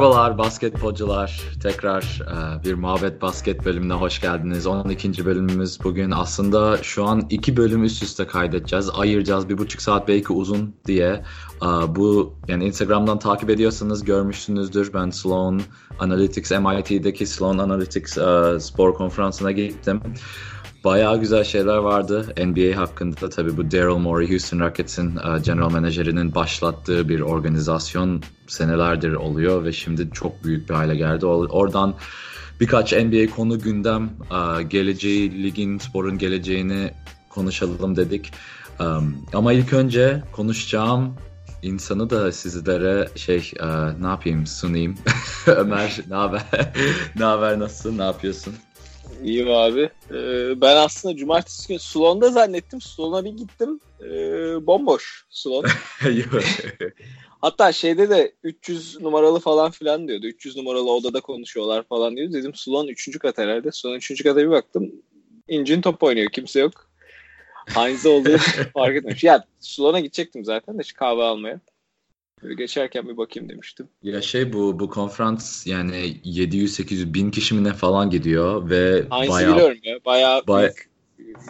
Merhabalar basketbolcular. Tekrar e, bir Muhabbet Basket bölümüne hoş geldiniz. 12. bölümümüz bugün. Aslında şu an iki bölüm üst üste kaydedeceğiz. Ayıracağız bir buçuk saat belki uzun diye. E, bu yani Instagram'dan takip ediyorsanız görmüşsünüzdür. Ben Sloan Analytics MIT'deki Sloan Analytics e, spor konferansına gittim. Bayağı güzel şeyler vardı NBA hakkında. Tabii bu Daryl Morey, Houston Rockets'in uh, general menajerinin başlattığı bir organizasyon senelerdir oluyor ve şimdi çok büyük bir hale geldi. Oradan birkaç NBA konu gündem, uh, geleceği, ligin, sporun geleceğini konuşalım dedik. Um, ama ilk önce konuşacağım insanı da sizlere şey ne yapayım sunayım. Ömer ne haber? ne haber nasılsın? Ne yapıyorsun? İyiyim abi. Ee, ben aslında cumartesi günü Sloan'da zannettim. Sloan'a bir gittim. Ee, bomboş Sloan. Hatta şeyde de 300 numaralı falan filan diyordu. 300 numaralı odada konuşuyorlar falan diyordu. Dedim Sloan 3. kat herhalde. Sloan 3. kata bir baktım. İncin top oynuyor. Kimse yok. Heinz olduğu fark etmemiş. Ya Sloan'a gidecektim zaten de kahve almaya. Geçerken bir bakayım demiştim. Ya şey bu bu konferans yani 700-800 bin kişi mi ne falan gidiyor ve Aynısı bayağı, biliyorum ya. Bayağı, bayağı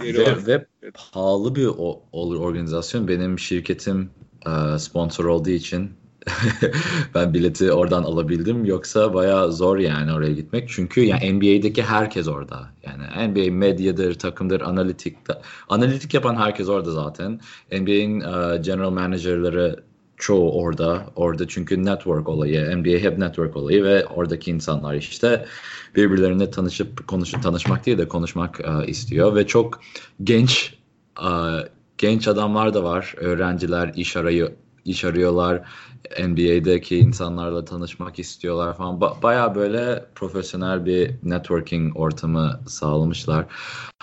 ve, ve pahalı bir o, organizasyon. Benim şirketim uh, sponsor olduğu için ben bileti oradan alabildim. Yoksa bayağı zor yani oraya gitmek. Çünkü yani NBA'deki herkes orada. Yani NBA medyadır, takımdır, analitik analitik yapan herkes orada zaten. NBA'in uh, general managerları çoğu orada. Orada çünkü network olayı, NBA hep network olayı ve oradaki insanlar işte birbirlerine tanışıp konuşup tanışmak değil de konuşmak uh, istiyor ve çok genç uh, genç adamlar da var. Öğrenciler iş arayı iş arıyorlar. NBA'deki insanlarla tanışmak istiyorlar falan. Ba- Baya böyle profesyonel bir networking ortamı sağlamışlar.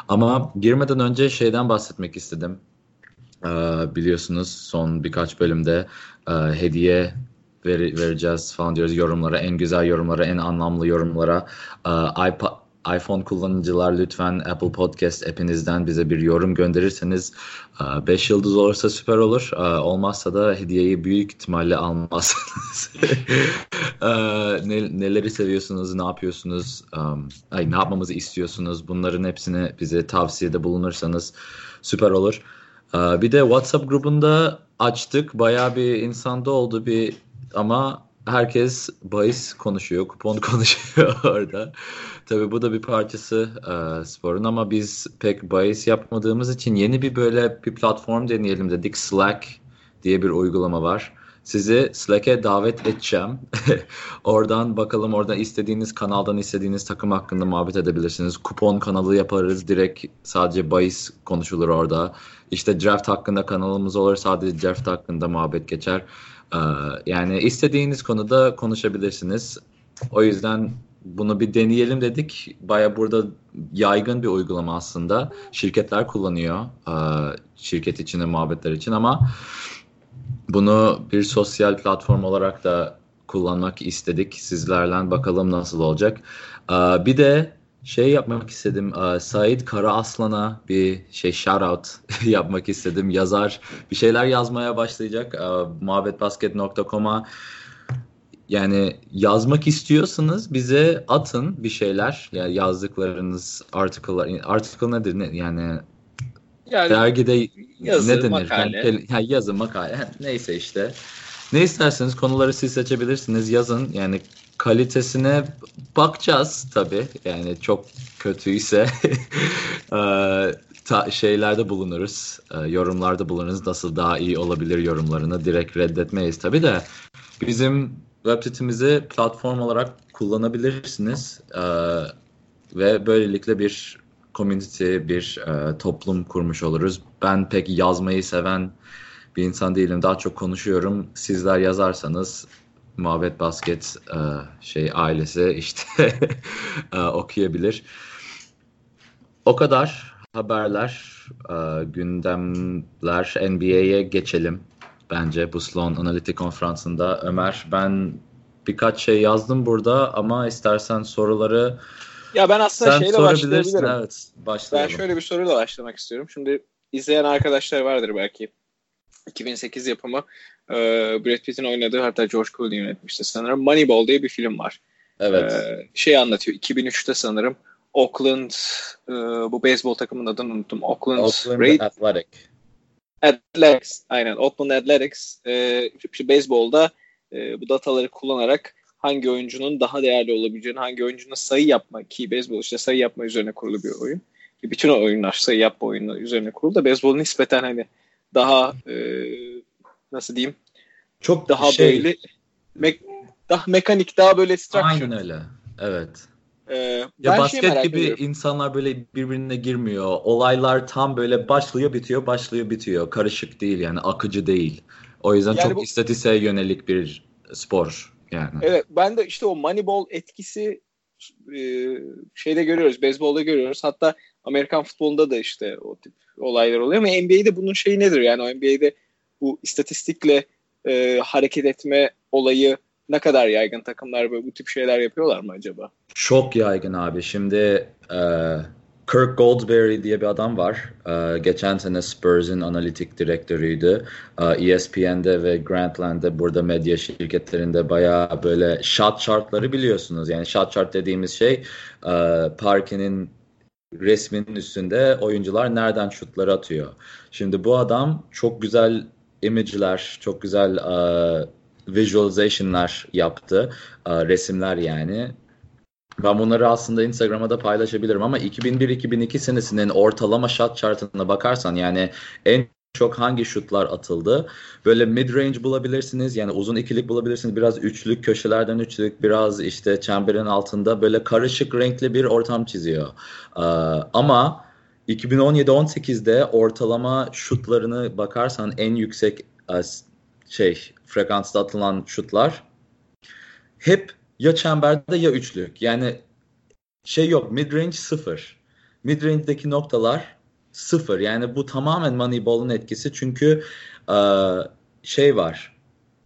Ama girmeden önce şeyden bahsetmek istedim. Ee, biliyorsunuz son birkaç bölümde e, hediye ver, vereceğiz falan diyoruz yorumlara. En güzel yorumlara, en anlamlı yorumlara. E, iPod, iPhone kullanıcılar lütfen Apple Podcast app'inizden bize bir yorum gönderirseniz 5 e, yıldız olursa süper olur. Olmazsa da hediyeyi büyük ihtimalle almazsınız. neleri seviyorsunuz, ne yapıyorsunuz, ay, ne yapmamızı istiyorsunuz bunların hepsini bize tavsiyede bulunursanız süper olur. Ee, bir de WhatsApp grubunda açtık. Bayağı bir insanda oldu bir ama herkes bahis konuşuyor, kupon konuşuyor orada. Tabii bu da bir parçası e, sporun ama biz pek bahis yapmadığımız için yeni bir böyle bir platform deneyelim dedik. Slack diye bir uygulama var. Sizi Slack'e davet edeceğim. oradan bakalım oradan istediğiniz kanaldan istediğiniz takım hakkında muhabbet edebilirsiniz. Kupon kanalı yaparız. Direkt sadece bahis konuşulur orada. İşte draft hakkında kanalımız olur. Sadece draft hakkında muhabbet geçer. Ee, yani istediğiniz konuda konuşabilirsiniz. O yüzden bunu bir deneyelim dedik. Baya burada yaygın bir uygulama aslında. Şirketler kullanıyor e, şirket içinde muhabbetler için ama bunu bir sosyal platform olarak da kullanmak istedik. Sizlerle bakalım nasıl olacak. Ee, bir de şey yapmak istedim. Said Kara Aslan'a bir şey shout out yapmak istedim. Yazar bir şeyler yazmaya başlayacak. Muhabbetbasket.com'a yani yazmak istiyorsanız bize atın bir şeyler. Yani yazdıklarınız article'lar. Article nedir? Ne, yani, yani dergide yazı, ne denir? Makale. Yani, yazı, makale. Neyse işte. Ne isterseniz konuları siz seçebilirsiniz. Yazın. Yani kalitesine bakacağız tabii. Yani çok kötüyse ta, şeylerde bulunuruz. Yorumlarda bulunuruz. Nasıl daha iyi olabilir yorumlarını direkt reddetmeyiz tabii de. Bizim web sitemizi platform olarak kullanabilirsiniz. Ve böylelikle bir community, bir toplum kurmuş oluruz. Ben pek yazmayı seven bir insan değilim. Daha çok konuşuyorum. Sizler yazarsanız Muhabbet Basket e, şey ailesi işte e, okuyabilir. O kadar haberler, e, gündemler NBA'ye geçelim bence bu Sloan Analitik Konferansı'nda. Ömer ben birkaç şey yazdım burada ama istersen soruları ya ben aslında Sen şeyle başlayabilirim. Evet, başlayalım. Ben şöyle bir soruyla başlamak istiyorum. Şimdi izleyen arkadaşlar vardır belki. 2008 yapımı Ee, Brad Pitt'in oynadığı hatta George Clooney yönetmişti sanırım. Moneyball diye bir film var. Evet. Ee, şey anlatıyor 2003'te sanırım Oakland e, bu beyzbol takımının adını unuttum. Oakland, Oakland Raid Athletic. Athletics. Aynen Oakland Athletics. E, işte beyzbolda e, bu dataları kullanarak hangi oyuncunun daha değerli olabileceğini, hangi oyuncunun sayı yapma ki beyzbol işte sayı yapma üzerine kurulu bir oyun. Bütün oyunlar sayı yapma oyunu üzerine kurulu da beyzbol nispeten hani daha e, nasıl diyeyim Çok daha şey, böyle me- daha mekanik daha böyle structured. Aynen öyle. Evet. Ee, Ya şeyi basket gibi ediyorum. insanlar böyle birbirine girmiyor. Olaylar tam böyle başlıyor bitiyor, başlıyor bitiyor. Karışık değil yani akıcı değil. O yüzden Yani çok bu- istatistiğe yönelik bir spor yani. Evet ben de işte o Moneyball etkisi e, şeyde görüyoruz. Beyzbolda görüyoruz. Hatta Amerikan futbolunda da işte o tip olaylar oluyor ama NBA'de bunun şeyi nedir? Yani o NBA'de bu istatistikle e, hareket etme olayı ne kadar yaygın takımlar böyle bu tip şeyler yapıyorlar mı acaba? Çok yaygın abi. Şimdi e, Kirk Goldsberry diye bir adam var. E, geçen sene Spurs'ın analitik direktörüydü. E, ESPN'de ve Grantland'de burada medya şirketlerinde bayağı böyle shot chartları biliyorsunuz. Yani shot chart dediğimiz şey e, parkenin resminin üstünde oyuncular nereden şutları atıyor. Şimdi bu adam çok güzel image'ler, çok güzel e, visualization'lar yaptı. E, resimler yani. Ben bunları aslında Instagram'a da paylaşabilirim ama 2001-2002 senesinin ortalama shot chartına bakarsan yani en çok hangi şutlar atıldı? Böyle mid range bulabilirsiniz. Yani uzun ikilik bulabilirsiniz. Biraz üçlük, köşelerden üçlük, biraz işte çemberin altında böyle karışık renkli bir ortam çiziyor. Ee, ama 2017-18'de ortalama şutlarını bakarsan en yüksek e, şey frekansta atılan şutlar hep ya çemberde ya üçlük. Yani şey yok midrange sıfır. Midrange'deki noktalar sıfır. Yani bu tamamen Moneyball'un etkisi. Çünkü e, şey var.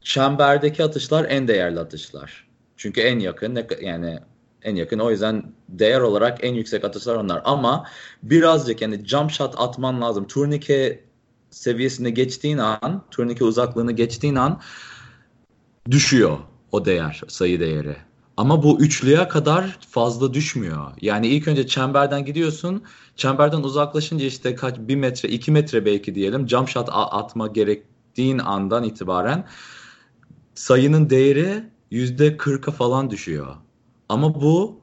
Çemberdeki atışlar en değerli atışlar. Çünkü en yakın yani en yakın o yüzden değer olarak en yüksek atışlar onlar. Ama birazcık yani jump shot atman lazım. Turnike seviyesine geçtiğin an, turnike uzaklığını geçtiğin an düşüyor o değer, sayı değeri. Ama bu üçlüye kadar fazla düşmüyor. Yani ilk önce çemberden gidiyorsun. Çemberden uzaklaşınca işte kaç bir metre, iki metre belki diyelim. Jump shot atma gerektiğin andan itibaren sayının değeri yüzde kırka falan düşüyor. Ama bu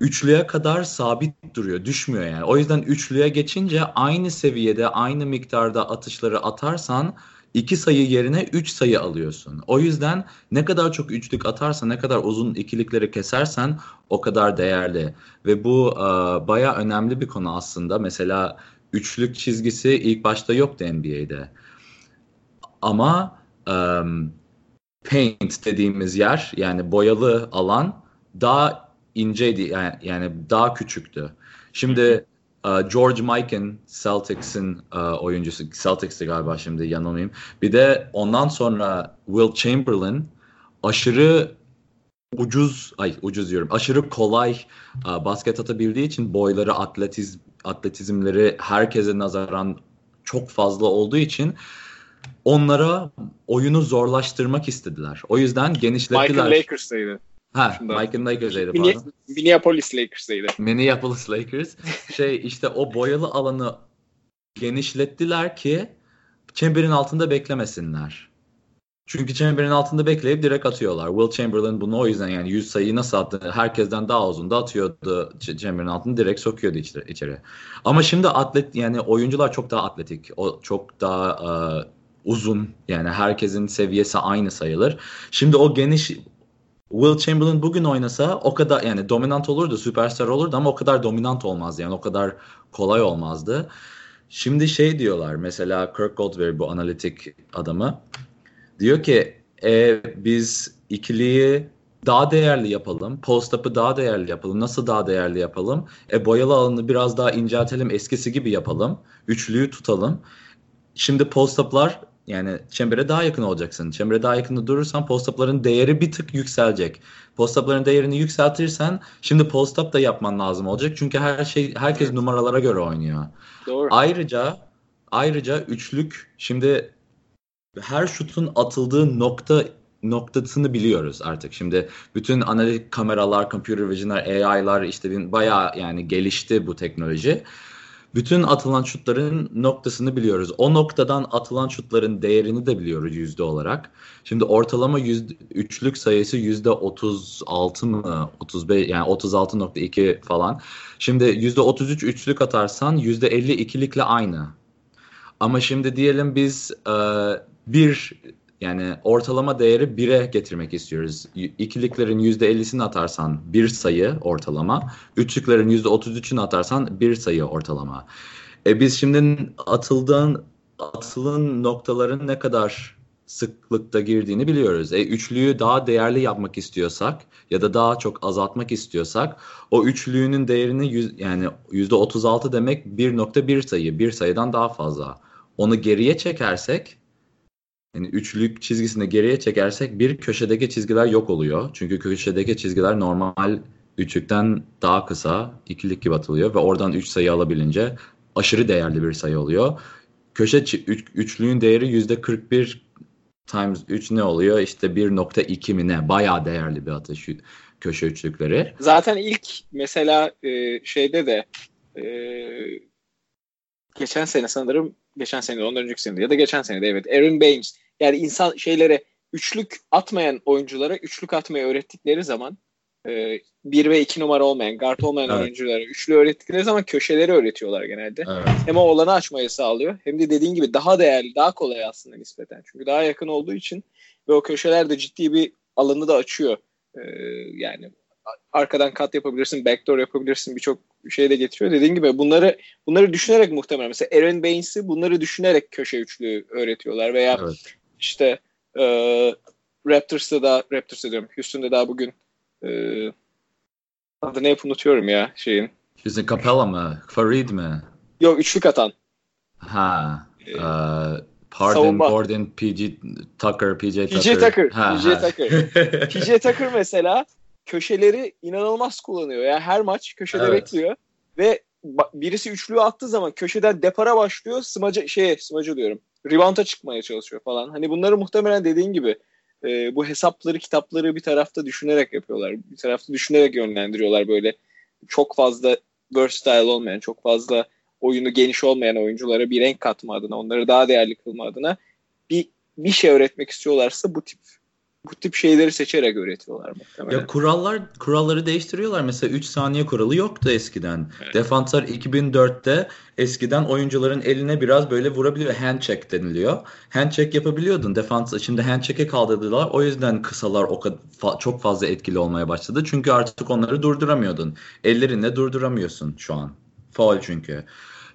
üçlüye kadar sabit duruyor, düşmüyor yani. O yüzden üçlüye geçince aynı seviyede, aynı miktarda atışları atarsan iki sayı yerine üç sayı alıyorsun. O yüzden ne kadar çok üçlük atarsan, ne kadar uzun ikilikleri kesersen o kadar değerli. Ve bu e, baya önemli bir konu aslında. Mesela üçlük çizgisi ilk başta yoktu NBA'de. Ama e, paint dediğimiz yer yani boyalı alan daha inceydi yani, yani daha küçüktü. Şimdi George Mikan Celtics'in e, oyuncusu Celtics'ti galiba şimdi yanılmayayım. Bir de ondan sonra Will Chamberlain aşırı ucuz ay ucuz diyorum aşırı kolay e, basket atabildiği için boyları atletiz atletizmleri herkese nazaran çok fazla olduğu için onlara oyunu zorlaştırmak istediler. O yüzden genişlettiler. Michael Lakers'taydı. Ha, Şundan. Michael Lakers'aydı Minne- pardon. Minneapolis Lakers'taydı. Minneapolis Lakers şey işte o boyalı alanı genişlettiler ki çemberin altında beklemesinler. Çünkü çemberin altında bekleyip direkt atıyorlar. Will Chamberlain bunu o yüzden yani 100 sayıyı nasıl attı? Herkesten daha uzun da atıyordu çemberin altında direkt sokuyordu içeri. Ama şimdi atlet yani oyuncular çok daha atletik. O çok daha e, uzun yani herkesin seviyesi aynı sayılır. Şimdi o geniş Will Chamberlain bugün oynasa o kadar yani dominant olurdu, süperstar olurdu ama o kadar dominant olmazdı. Yani o kadar kolay olmazdı. Şimdi şey diyorlar mesela Kirk Goldsberry bu analitik adamı diyor ki e, biz ikiliyi daha değerli yapalım. Post-up'ı daha değerli yapalım. Nasıl daha değerli yapalım? E boyalı alanı biraz daha inceltelim. Eskisi gibi yapalım. Üçlüyü tutalım. Şimdi post-up'lar yani çembere daha yakın olacaksın. Çembere daha yakında durursan post-up'ların değeri bir tık yükselecek. Post-up'ların değerini yükseltirsen şimdi post-up da yapman lazım olacak. Çünkü her şey herkes numaralara göre oynuyor. Doğru. Ayrıca ayrıca üçlük şimdi her şutun atıldığı nokta noktasını biliyoruz artık. Şimdi bütün analitik kameralar, computer vision'lar, AI'lar işte bayağı yani gelişti bu teknoloji. Bütün atılan şutların noktasını biliyoruz. O noktadan atılan şutların değerini de biliyoruz yüzde olarak. Şimdi ortalama yüzde, üçlük sayısı yüzde 36 mı? 35 yani 36.2 falan. Şimdi yüzde 33 üçlük atarsan yüzde 50 ikilikle aynı. Ama şimdi diyelim biz e, bir yani ortalama değeri 1'e getirmek istiyoruz. İkiliklerin %50'sini atarsan bir sayı ortalama. Üçlüklerin %33'ünü atarsan bir sayı ortalama. E biz şimdi atıldığın atılın noktaların ne kadar sıklıkta girdiğini biliyoruz. E, üçlüyü daha değerli yapmak istiyorsak ya da daha çok azaltmak istiyorsak o üçlüğünün değerini yüz, yani %36 demek 1.1 sayı. Bir sayıdan daha fazla. Onu geriye çekersek yani üçlük çizgisini geriye çekersek bir köşedeki çizgiler yok oluyor. Çünkü köşedeki çizgiler normal üçlükten daha kısa ikilik gibi atılıyor ve oradan üç sayı alabilince aşırı değerli bir sayı oluyor. Köşe üç, üçlüğün değeri yüzde 41 times 3 ne oluyor? İşte 1.2 mi ne? Bayağı değerli bir atış köşe üçlükleri. Zaten ilk mesela e, şeyde de e, geçen sene sanırım geçen sene ondan önceki sene ya da geçen sene de evet Aaron Baines yani insan şeylere üçlük atmayan oyunculara üçlük atmayı öğrettikleri zaman e, bir ve iki numara olmayan, guard olmayan evet. oyunculara üçlü öğrettikleri zaman köşeleri öğretiyorlar genelde. Evet. Hem o olanı açmayı sağlıyor hem de dediğin gibi daha değerli, daha kolay aslında nispeten. Çünkü daha yakın olduğu için ve o köşeler de ciddi bir alanı da açıyor. Ee, yani arkadan kat yapabilirsin, backdoor yapabilirsin birçok şey de getiriyor. Dediğin gibi bunları bunları düşünerek muhtemelen mesela Aaron Baines'i bunları düşünerek köşe üçlü öğretiyorlar veya evet. İşte e, Raptors'ta da Raptors'ta diyorum Houston'da daha bugün e, adını hep unutuyorum ya şeyin. Houston Capella mı? Farid mi? Yok üçlük atan. Ha. Ee, uh, Pardon, savunma. Gordon, PG Tucker, PJ Tucker. PJ Tucker. Ha, PJ Tucker. PJ Tucker mesela köşeleri inanılmaz kullanıyor. Yani her maç köşede evet. bekliyor ve birisi üçlüyü attığı zaman köşeden depara başlıyor. Smaca şey smacı diyorum. Rebound'a çıkmaya çalışıyor falan. Hani bunları muhtemelen dediğin gibi e, bu hesapları, kitapları bir tarafta düşünerek yapıyorlar. Bir tarafta düşünerek yönlendiriyorlar böyle çok fazla versatile olmayan, çok fazla oyunu geniş olmayan oyunculara bir renk katma adına, onları daha değerli kılma adına bir bir şey öğretmek istiyorlarsa bu tip bu tip şeyleri seçerek öğretiyorlar muhtemelen. Ya kurallar kuralları değiştiriyorlar. Mesela 3 saniye kuralı yoktu eskiden. Evet. Defanslar 2004'te eskiden oyuncuların eline biraz böyle vurabiliyor. Hand check deniliyor. Hand check yapabiliyordun. Defans şimdi hand check'e kaldırdılar. O yüzden kısalar o kadar fa- çok fazla etkili olmaya başladı. Çünkü artık onları durduramıyordun. Ellerinle durduramıyorsun şu an. Foul çünkü.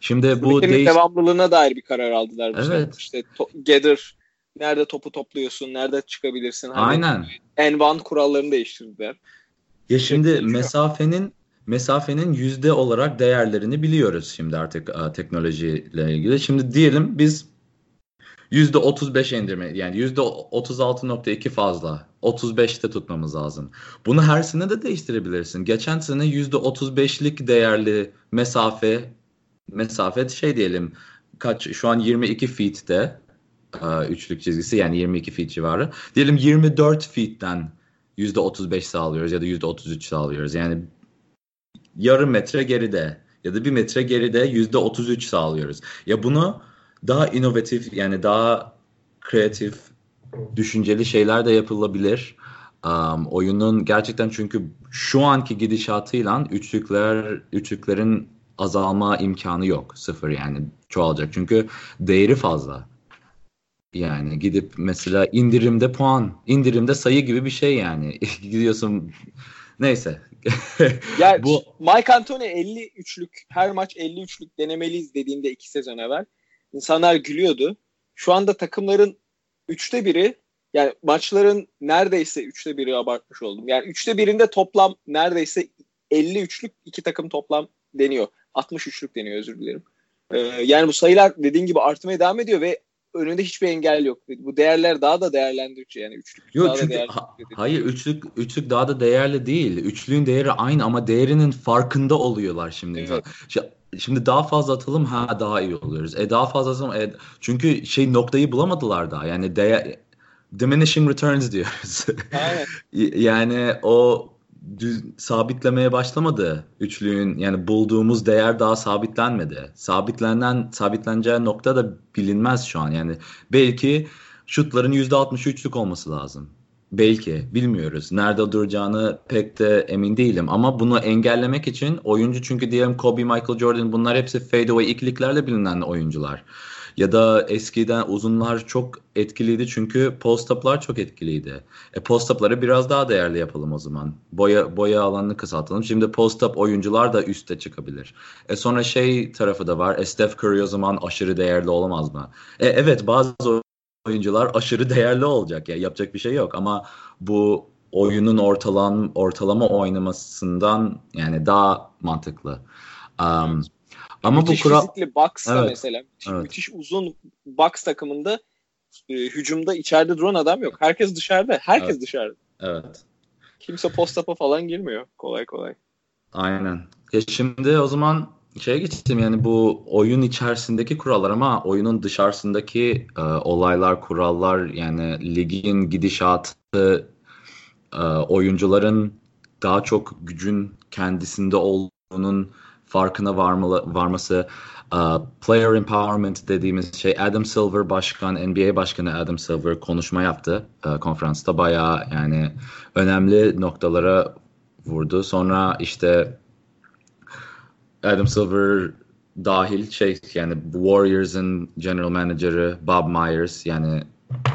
Şimdi bu değiş... devamlılığına dair bir karar aldılar. Evet. İşte to- gather Nerede topu topluyorsun, nerede çıkabilirsin. Hani Aynen. Envan kurallarını değiştirdiler. Ya şimdi mesafenin mesafenin yüzde olarak değerlerini biliyoruz şimdi artık a, teknolojiyle ilgili. Şimdi diyelim biz yüzde 35 indirme yani yüzde 36.2 fazla 35'te tutmamız lazım. Bunu her sene de değiştirebilirsin. Geçen sene yüzde 35'lik değerli mesafe mesafe şey diyelim kaç şu an 22 feet'te e, üçlük çizgisi yani 22 feet civarı. Diyelim 24 feet'ten %35 sağlıyoruz ya da %33 sağlıyoruz. Yani yarım metre geride ya da bir metre geride %33 sağlıyoruz. Ya bunu daha inovatif yani daha kreatif düşünceli şeyler de yapılabilir. Um, oyunun gerçekten çünkü şu anki gidişatıyla üçlükler üçlüklerin azalma imkanı yok. Sıfır yani çoğalacak. Çünkü değeri fazla. Yani gidip mesela indirimde puan, indirimde sayı gibi bir şey yani. Gidiyorsun neyse. yani bu Mike Anthony 50 üçlük her maç 50 üçlük denemeliyiz dediğinde iki sezon evvel insanlar gülüyordu. Şu anda takımların üçte biri yani maçların neredeyse üçte biri abartmış oldum. Yani üçte birinde toplam neredeyse 50 üçlük iki takım toplam deniyor. 60 üçlük deniyor özür dilerim. Ee, yani bu sayılar dediğin gibi artmaya devam ediyor ve önünde hiçbir engel yok. Bu değerler daha da değerlendirici yani üçlük yok, daha çünkü, da değerli. Ha, hayır üçlük üçlük daha da değerli değil. Üçlüğün değeri aynı ama değerinin farkında oluyorlar şimdi. Evet. şimdi daha fazla atalım ha daha iyi oluyoruz. E daha fazla atalım e, çünkü şey noktayı bulamadılar daha. Yani değer diminishing returns diyoruz. Aynen. yani o düz, sabitlemeye başlamadı üçlüğün yani bulduğumuz değer daha sabitlenmedi. Sabitlenen sabitleneceği nokta da bilinmez şu an. Yani belki şutların %63'lük olması lazım. Belki bilmiyoruz. Nerede duracağını pek de emin değilim ama bunu engellemek için oyuncu çünkü diyelim Kobe, Michael Jordan bunlar hepsi fadeaway ikiliklerle bilinen oyuncular. Ya da eskiden uzunlar çok etkiliydi çünkü post-up'lar çok etkiliydi. E post-up'ları biraz daha değerli yapalım o zaman. Boya boya alanını kısaltalım. Şimdi post-up oyuncular da üste çıkabilir. E sonra şey tarafı da var. E Steph Curry o zaman aşırı değerli olamaz mı? E evet bazı oyuncular aşırı değerli olacak ya yapacak bir şey yok ama bu oyunun ortalam ortalama oynamasından yani daha mantıklı. Um, ama müthiş bu kural fizikli Bucks'ta evet, mesela evet. müthiş uzun Bucks takımında e, hücumda içeride duran adam yok. Herkes dışarıda. Herkes evet. dışarıda. Evet. Kimse post-up'a falan girmiyor kolay kolay. Aynen. Ya şimdi o zaman şeye geçtim yani bu oyun içerisindeki kurallar ama oyunun dışarısındaki e, olaylar, kurallar yani ligin gidişatı e, oyuncuların daha çok gücün kendisinde olduğunun farkına varmalı, varması uh, player empowerment dediğimiz şey Adam Silver başkan NBA başkanı Adam Silver konuşma yaptı uh, konferansta bayağı yani önemli noktalara vurdu. Sonra işte Adam Silver dahil şey yani Warriors'ın general manager'ı Bob Myers yani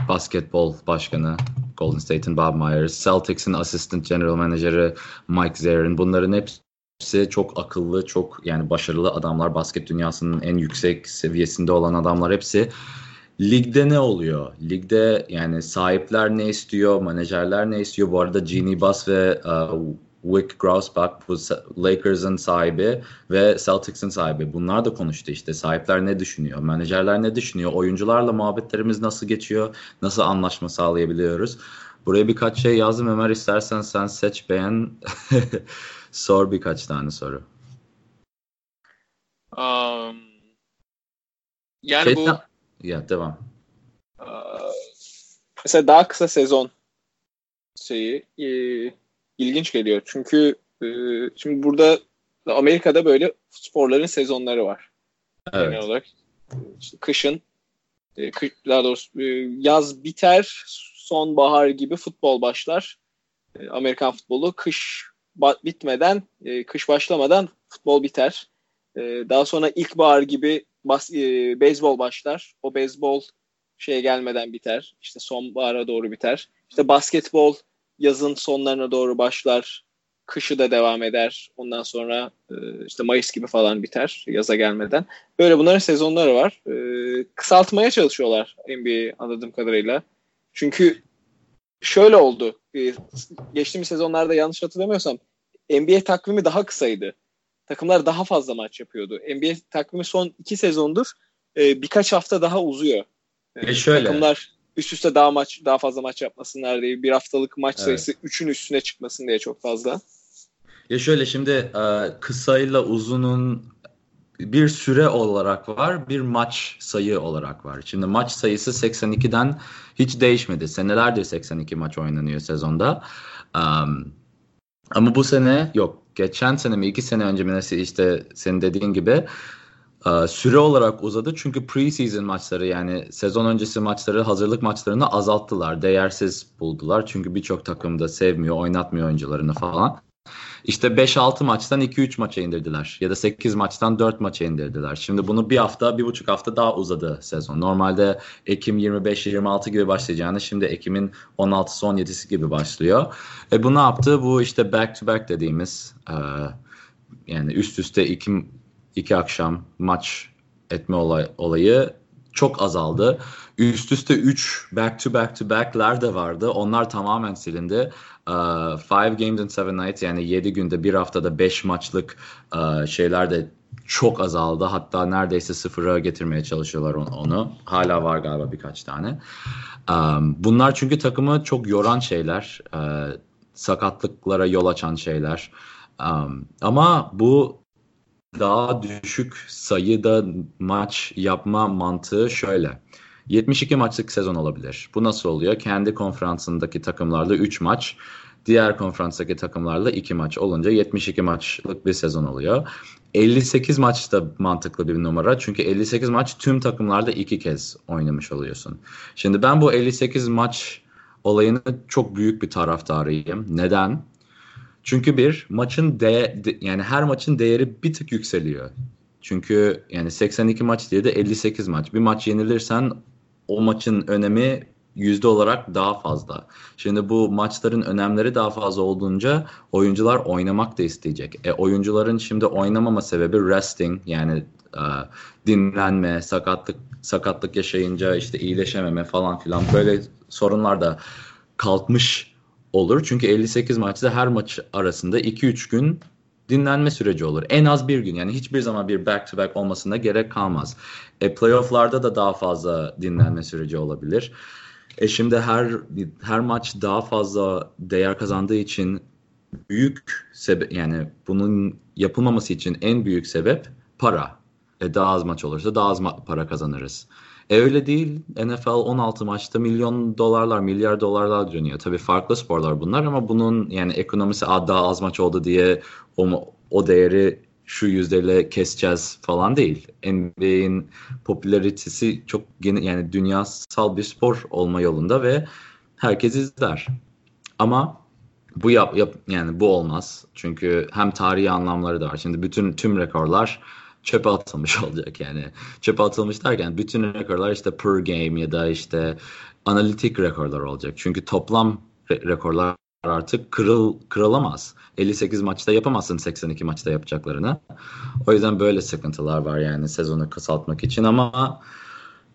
basketbol başkanı Golden State'in Bob Myers, Celtics'in assistant general manager'ı Mike Zarin bunların hepsi hepsi çok akıllı, çok yani başarılı adamlar. Basket dünyasının en yüksek seviyesinde olan adamlar hepsi. Ligde ne oluyor? Ligde yani sahipler ne istiyor, menajerler ne istiyor? Bu arada Genie Buss ve uh, Wick Grousbach bu Lakers'ın sahibi ve Celtics'in sahibi. Bunlar da konuştu işte. Sahipler ne düşünüyor? Menajerler ne düşünüyor? Oyuncularla muhabbetlerimiz nasıl geçiyor? Nasıl anlaşma sağlayabiliyoruz? Buraya birkaç şey yazdım Ömer istersen sen seç beğen. Sor birkaç tane soru. Um, yani Şeyden, bu ya devam. Uh, mesela daha kısa sezon şeyi e, ilginç geliyor. Çünkü e, şimdi burada Amerika'da böyle sporların sezonları var. Evet. Genel olarak. İşte kışın e, kış, daha doğrusu e, yaz biter, sonbahar gibi futbol başlar. E, Amerikan futbolu kış bitmeden, e, kış başlamadan futbol biter. E, daha sonra ilkbahar gibi bas, e, beyzbol başlar. O beyzbol şeye gelmeden biter. İşte sonbahara doğru biter. İşte basketbol yazın sonlarına doğru başlar. Kışı da devam eder. Ondan sonra e, işte Mayıs gibi falan biter yaza gelmeden. Böyle bunların sezonları var. E, kısaltmaya çalışıyorlar NBA anladığım kadarıyla. Çünkü şöyle oldu. E, geçtiğimiz sezonlarda yanlış hatırlamıyorsam NBA takvimi daha kısaydı. Takımlar daha fazla maç yapıyordu. NBA takvimi son iki sezondur e, birkaç hafta daha uzuyor. E, e şöyle. Takımlar üst üste daha maç daha fazla maç yapmasınlar diye bir haftalık maç evet. sayısı üçün üstüne çıkmasın diye çok fazla. Ya şöyle şimdi e, kısayla uzunun bir süre olarak var, bir maç sayı olarak var. Şimdi maç sayısı 82'den hiç değişmedi. Senelerdir 82 maç oynanıyor sezonda. Um, ama bu sene yok. Geçen sene mi iki sene önce mi işte senin dediğin gibi e, süre olarak uzadı. Çünkü preseason maçları yani sezon öncesi maçları hazırlık maçlarını azalttılar. Değersiz buldular. Çünkü birçok takım da sevmiyor, oynatmıyor oyuncularını falan. İşte 5-6 maçtan 2-3 maça indirdiler. Ya da 8 maçtan 4 maça indirdiler. Şimdi bunu bir hafta, bir buçuk hafta daha uzadı sezon. Normalde Ekim 25-26 gibi başlayacağını şimdi Ekim'in 16'sı 17'si gibi başlıyor. E bu ne yaptı? Bu işte back to back dediğimiz e, yani üst üste iki, iki akşam maç etme olay, olayı çok azaldı. Üst üste 3 back to back to back'ler de vardı. Onlar tamamen silindi. Uh, five games in seven nights yani 7 günde bir haftada 5 maçlık uh, şeyler de çok azaldı. Hatta neredeyse sıfıra getirmeye çalışıyorlar onu. Hala var galiba birkaç tane. Um, bunlar çünkü takımı çok yoran şeyler. Uh, sakatlıklara yol açan şeyler. Um, ama bu daha düşük sayıda maç yapma mantığı şöyle. 72 maçlık sezon olabilir. Bu nasıl oluyor? Kendi konferansındaki takımlarla 3 maç, diğer konferanstaki takımlarla 2 maç olunca 72 maçlık bir sezon oluyor. 58 maç da mantıklı bir numara. Çünkü 58 maç tüm takımlarda iki kez oynamış oluyorsun. Şimdi ben bu 58 maç olayını çok büyük bir taraftarıyım. Neden? Çünkü bir maçın de, de yani her maçın değeri bir tık yükseliyor. Çünkü yani 82 maç diye de 58 maç. Bir maç yenilirsen o maçın önemi yüzde olarak daha fazla. Şimdi bu maçların önemleri daha fazla olduğunca oyuncular oynamak da isteyecek. E, oyuncuların şimdi oynamama sebebi resting yani e, dinlenme, sakatlık sakatlık yaşayınca işte iyileşememe falan filan böyle sorunlar da kalkmış olur. Çünkü 58 maçta her maç arasında 2-3 gün dinlenme süreci olur. En az bir gün yani hiçbir zaman bir back to back olmasına gerek kalmaz. E, playofflarda da daha fazla dinlenme süreci olabilir. E şimdi her her maç daha fazla değer kazandığı için büyük sebep yani bunun yapılmaması için en büyük sebep para. E daha az maç olursa daha az para kazanırız. E öyle değil. NFL 16 maçta milyon dolarlar, milyar dolarlar dönüyor. Tabii farklı sporlar bunlar ama bunun yani ekonomisi daha az maç oldu diye o, o değeri şu yüzdeyle keseceğiz falan değil. NBA'in popülaritesi çok gene, yani dünyasal bir spor olma yolunda ve herkes izler. Ama bu yap, yap yani bu olmaz. Çünkü hem tarihi anlamları da var. Şimdi bütün tüm rekorlar çöpe atılmış olacak yani. Çöpe atılmış derken bütün rekorlar işte per game ya da işte analitik rekorlar olacak. Çünkü toplam re- rekorlar artık kırıl kırılamaz. 58 maçta yapamazsın 82 maçta yapacaklarını. O yüzden böyle sıkıntılar var yani sezonu kısaltmak için ama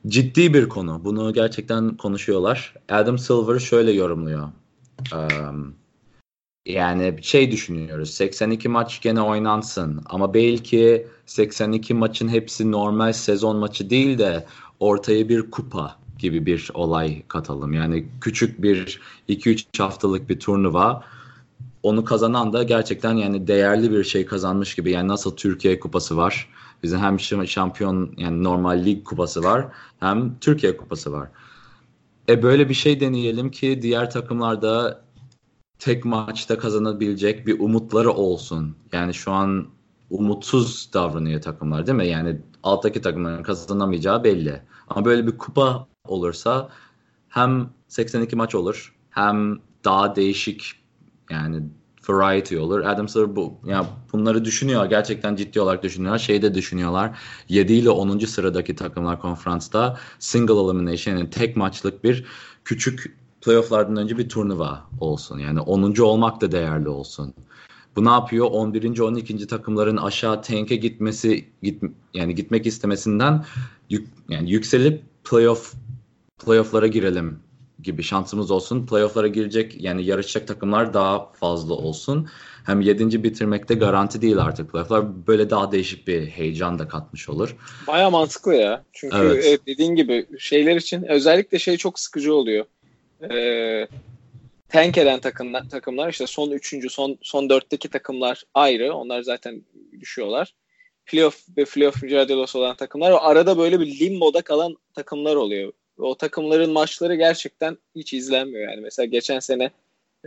ciddi bir konu. Bunu gerçekten konuşuyorlar. Adam Silver şöyle yorumluyor. Um, yani şey düşünüyoruz. 82 maç gene oynansın ama belki 82 maçın hepsi normal sezon maçı değil de ortaya bir kupa gibi bir olay katalım. Yani küçük bir 2-3 haftalık bir turnuva onu kazanan da gerçekten yani değerli bir şey kazanmış gibi. Yani nasıl Türkiye kupası var. Bizim hem şampiyon yani normal lig kupası var hem Türkiye kupası var. E böyle bir şey deneyelim ki diğer takımlarda tek maçta kazanabilecek bir umutları olsun. Yani şu an umutsuz davranıyor takımlar değil mi? Yani alttaki takımların kazanamayacağı belli. Ama böyle bir kupa olursa hem 82 maç olur hem daha değişik yani variety olur. Adam Silver bu yani bunları düşünüyor. Gerçekten ciddi olarak düşünüyorlar. Şey de düşünüyorlar. 7 ile 10. sıradaki takımlar konferansta single elimination yani tek maçlık bir küçük playofflardan önce bir turnuva olsun. Yani 10. olmak da değerli olsun. Bu ne yapıyor? 11. 12. takımların aşağı tank'e gitmesi git, yani gitmek istemesinden yük, yani yükselip playoff playoff'lara girelim gibi şansımız olsun. Playoff'lara girecek yani yarışacak takımlar daha fazla olsun. Hem 7. bitirmekte garanti değil artık playoff'lar. Böyle daha değişik bir heyecan da katmış olur. Baya mantıklı ya. Çünkü evet. evet dediğin gibi şeyler için özellikle şey çok sıkıcı oluyor. Ee, tank eden takımlar, takımlar işte son 3. son son 4'teki takımlar ayrı. Onlar zaten düşüyorlar. Playoff ve playoff mücadelesi olan takımlar. Arada böyle bir limboda kalan takımlar oluyor o takımların maçları gerçekten hiç izlenmiyor yani. Mesela geçen sene e,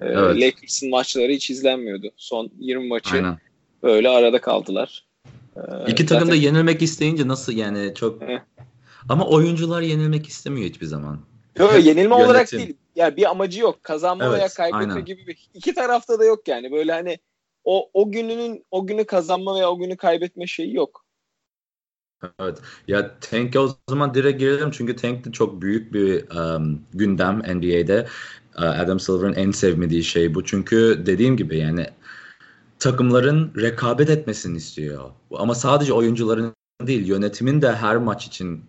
evet. Lakers'ın maçları hiç izlenmiyordu. Son 20 maçı Aynen. böyle arada kaldılar. Ee, İki takım zaten... da yenilmek isteyince nasıl yani çok ama oyuncular yenilmek istemiyor hiçbir zaman. Yok yenilme olarak değil. Yani bir amacı yok. Kazanma evet, veya kaybetme aynen. gibi bir iki tarafta da yok yani. Böyle hani o o gününün o günü kazanma veya o günü kaybetme şeyi yok. Evet. Ya Tank'e o zaman direkt girelim çünkü Tank de çok büyük bir um, gündem NBA'de. Adam Silver'ın en sevmediği şey bu. Çünkü dediğim gibi yani takımların rekabet etmesini istiyor. Ama sadece oyuncuların değil yönetimin de her maç için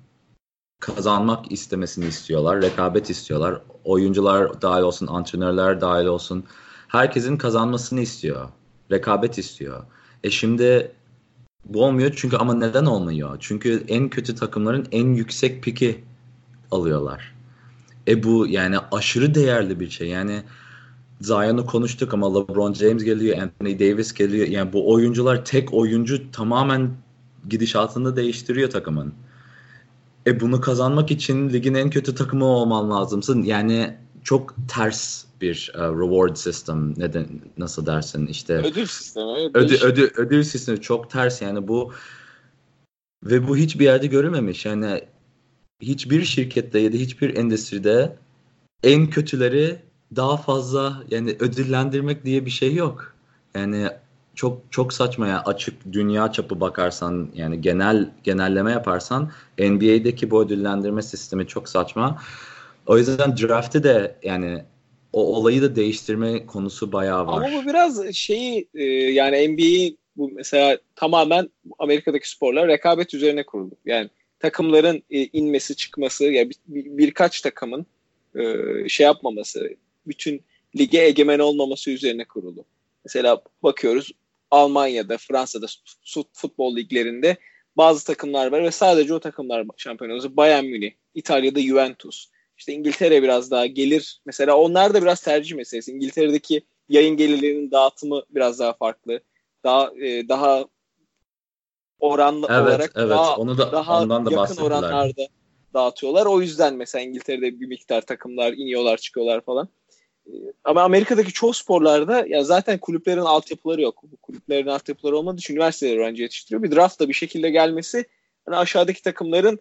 kazanmak istemesini istiyorlar. Rekabet istiyorlar. Oyuncular dahil olsun, antrenörler dahil olsun. Herkesin kazanmasını istiyor. Rekabet istiyor. E şimdi bu olmuyor çünkü ama neden olmuyor? Çünkü en kötü takımların en yüksek piki alıyorlar. E bu yani aşırı değerli bir şey. Yani Zion'u konuştuk ama LeBron James geliyor, Anthony Davis geliyor. Yani bu oyuncular tek oyuncu tamamen gidişatını değiştiriyor takımın. E bunu kazanmak için ligin en kötü takımı olman lazımsın. Yani çok ters bir uh, reward system. Neden nasıl dersin? İşte ödül sistemi ödül, ödül, ödül sistemi çok ters. Yani bu ve bu hiçbir yerde görülmemiş. Yani hiçbir şirkette ya da hiçbir endüstride en kötüleri daha fazla yani ödüllendirmek diye bir şey yok. Yani çok çok saçma ya açık dünya çapı bakarsan yani genel genelleme yaparsan NBA'deki bu ödüllendirme sistemi çok saçma. O yüzden draft'ı de yani o olayı da değiştirme konusu bayağı var. Ama bu biraz şeyi e, yani NBA'yi bu mesela tamamen Amerika'daki sporlar rekabet üzerine kuruldu. Yani takımların e, inmesi çıkması ya yani bir, birkaç takımın e, şey yapmaması bütün lige egemen olmaması üzerine kurulu. Mesela bakıyoruz Almanya'da, Fransa'da futbol liglerinde bazı takımlar var ve sadece o takımlar şampiyon oluyor. Bayern Münih, İtalya'da Juventus. İşte İngiltere biraz daha gelir. Mesela onlar da biraz tercih meselesi. İngiltere'deki yayın gelirlerinin dağıtımı biraz daha farklı. Daha e, daha oranlı evet, olarak evet. daha, Onu da, daha ondan da yakın oranlarda dağıtıyorlar. O yüzden mesela İngiltere'de bir miktar takımlar iniyorlar çıkıyorlar falan. Ama Amerika'daki çoğu sporlarda ya zaten kulüplerin altyapıları yok. Bu kulüplerin altyapıları olmadığı için üniversiteler öğrenci yetiştiriyor. Bir draft da bir şekilde gelmesi hani aşağıdaki takımların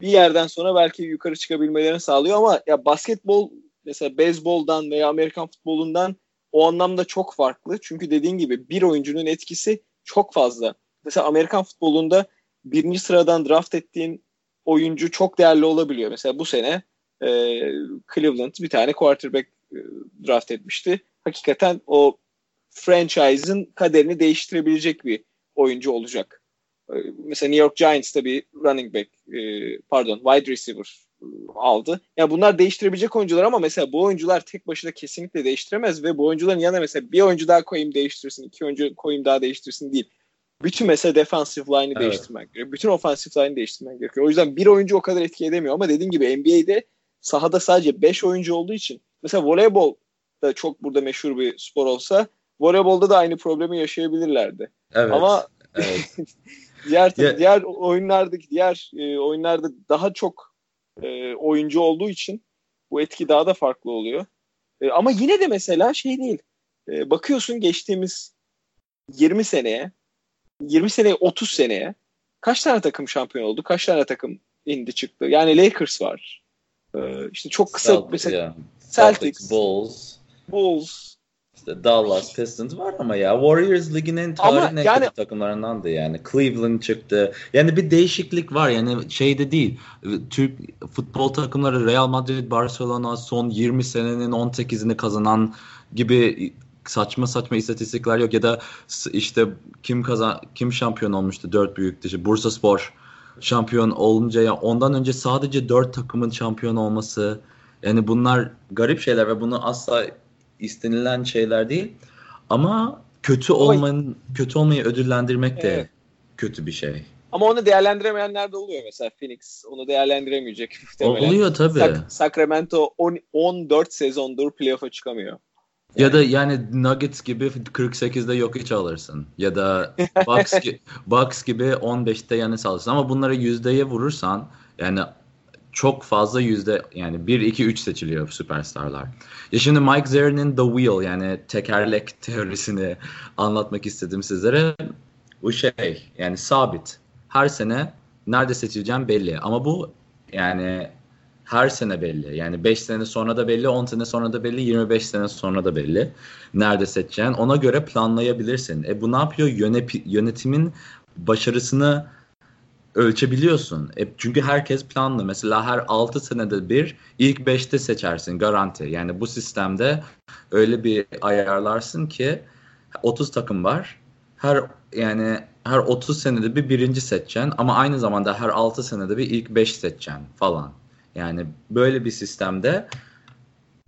bir yerden sonra belki yukarı çıkabilmelerini sağlıyor ama ya basketbol mesela beyzboldan veya Amerikan futbolundan o anlamda çok farklı. Çünkü dediğin gibi bir oyuncunun etkisi çok fazla. Mesela Amerikan futbolunda birinci sıradan draft ettiğin oyuncu çok değerli olabiliyor. Mesela bu sene e, Cleveland bir tane quarterback draft etmişti. Hakikaten o franchise'ın kaderini değiştirebilecek bir oyuncu olacak. E, mesela New York Giants'ta bir running back, e, pardon wide receiver e, aldı. Ya yani bunlar değiştirebilecek oyuncular ama mesela bu oyuncular tek başına kesinlikle değiştiremez ve bu oyuncuların yanına mesela bir oyuncu daha koyayım değiştirsin, iki oyuncu koyayım daha değiştirsin değil bütün mesela defensive line'ı evet. değiştirmek gerekiyor. Bütün offensive line'ı değiştirmek gerekiyor. O yüzden bir oyuncu o kadar etki edemiyor ama dediğin gibi NBA'de sahada sadece 5 oyuncu olduğu için mesela voleybol da çok burada meşhur bir spor olsa voleybolda da aynı problemi yaşayabilirlerdi. Evet. Ama evet. diğer yeah. diğer oyunlardaki diğer e, oyunlarda daha çok e, oyuncu olduğu için bu etki daha da farklı oluyor. E, ama yine de mesela şey değil. E, bakıyorsun geçtiğimiz 20 seneye 20 seneye 30 seneye kaç tane takım şampiyon oldu? Kaç tane takım indi çıktı? Yani Lakers var. Ee, işte çok kısa Celt- mesela yeah. Celtics, Bulls, Bulls, işte Dallas Pistons var ama ya Warriors ligin en tarihin yani, kötü takımlarındandı yani. Cleveland çıktı. Yani bir değişiklik var yani şeyde değil. Türk futbol takımları Real Madrid, Barcelona son 20 senenin 18'ini kazanan gibi saçma saçma istatistikler yok ya da işte kim kazan kim şampiyon olmuştu dört büyük işte Bursa Spor şampiyon olunca ya ondan önce sadece dört takımın şampiyon olması yani bunlar garip şeyler ve bunu asla istenilen şeyler değil ama kötü olmanın kötü olmayı ödüllendirmek de evet. kötü bir şey. Ama onu değerlendiremeyenler de oluyor mesela Phoenix onu değerlendiremeyecek muhtemelen. Oluyor tabii. Sac- Sacramento 10, 14 sezondur playoff'a çıkamıyor. Ya da yani Nuggets gibi 48'de yok hiç alırsın. Ya da Bucks, gi- Bucks gibi 15'te yani alırsın. Ama bunları yüzdeye vurursan yani çok fazla yüzde yani 1, 2, 3 seçiliyor süperstarlar. Ya şimdi Mike Zerrin'in The Wheel yani tekerlek teorisini anlatmak istedim sizlere. Bu şey yani sabit. Her sene nerede seçileceğim belli. Ama bu yani her sene belli. Yani 5 sene sonra da belli, 10 sene sonra da belli, 25 sene sonra da belli. Nerede seçeceğin ona göre planlayabilirsin. E bu ne yapıyor? Yönep yönetimin başarısını ölçebiliyorsun. E çünkü herkes planlı. Mesela her 6 senede bir ilk 5'te seçersin garanti. Yani bu sistemde öyle bir ayarlarsın ki 30 takım var. Her yani her 30 senede bir birinci seçeceksin ama aynı zamanda her 6 senede bir ilk 5 seçeceksin falan. Yani böyle bir sistemde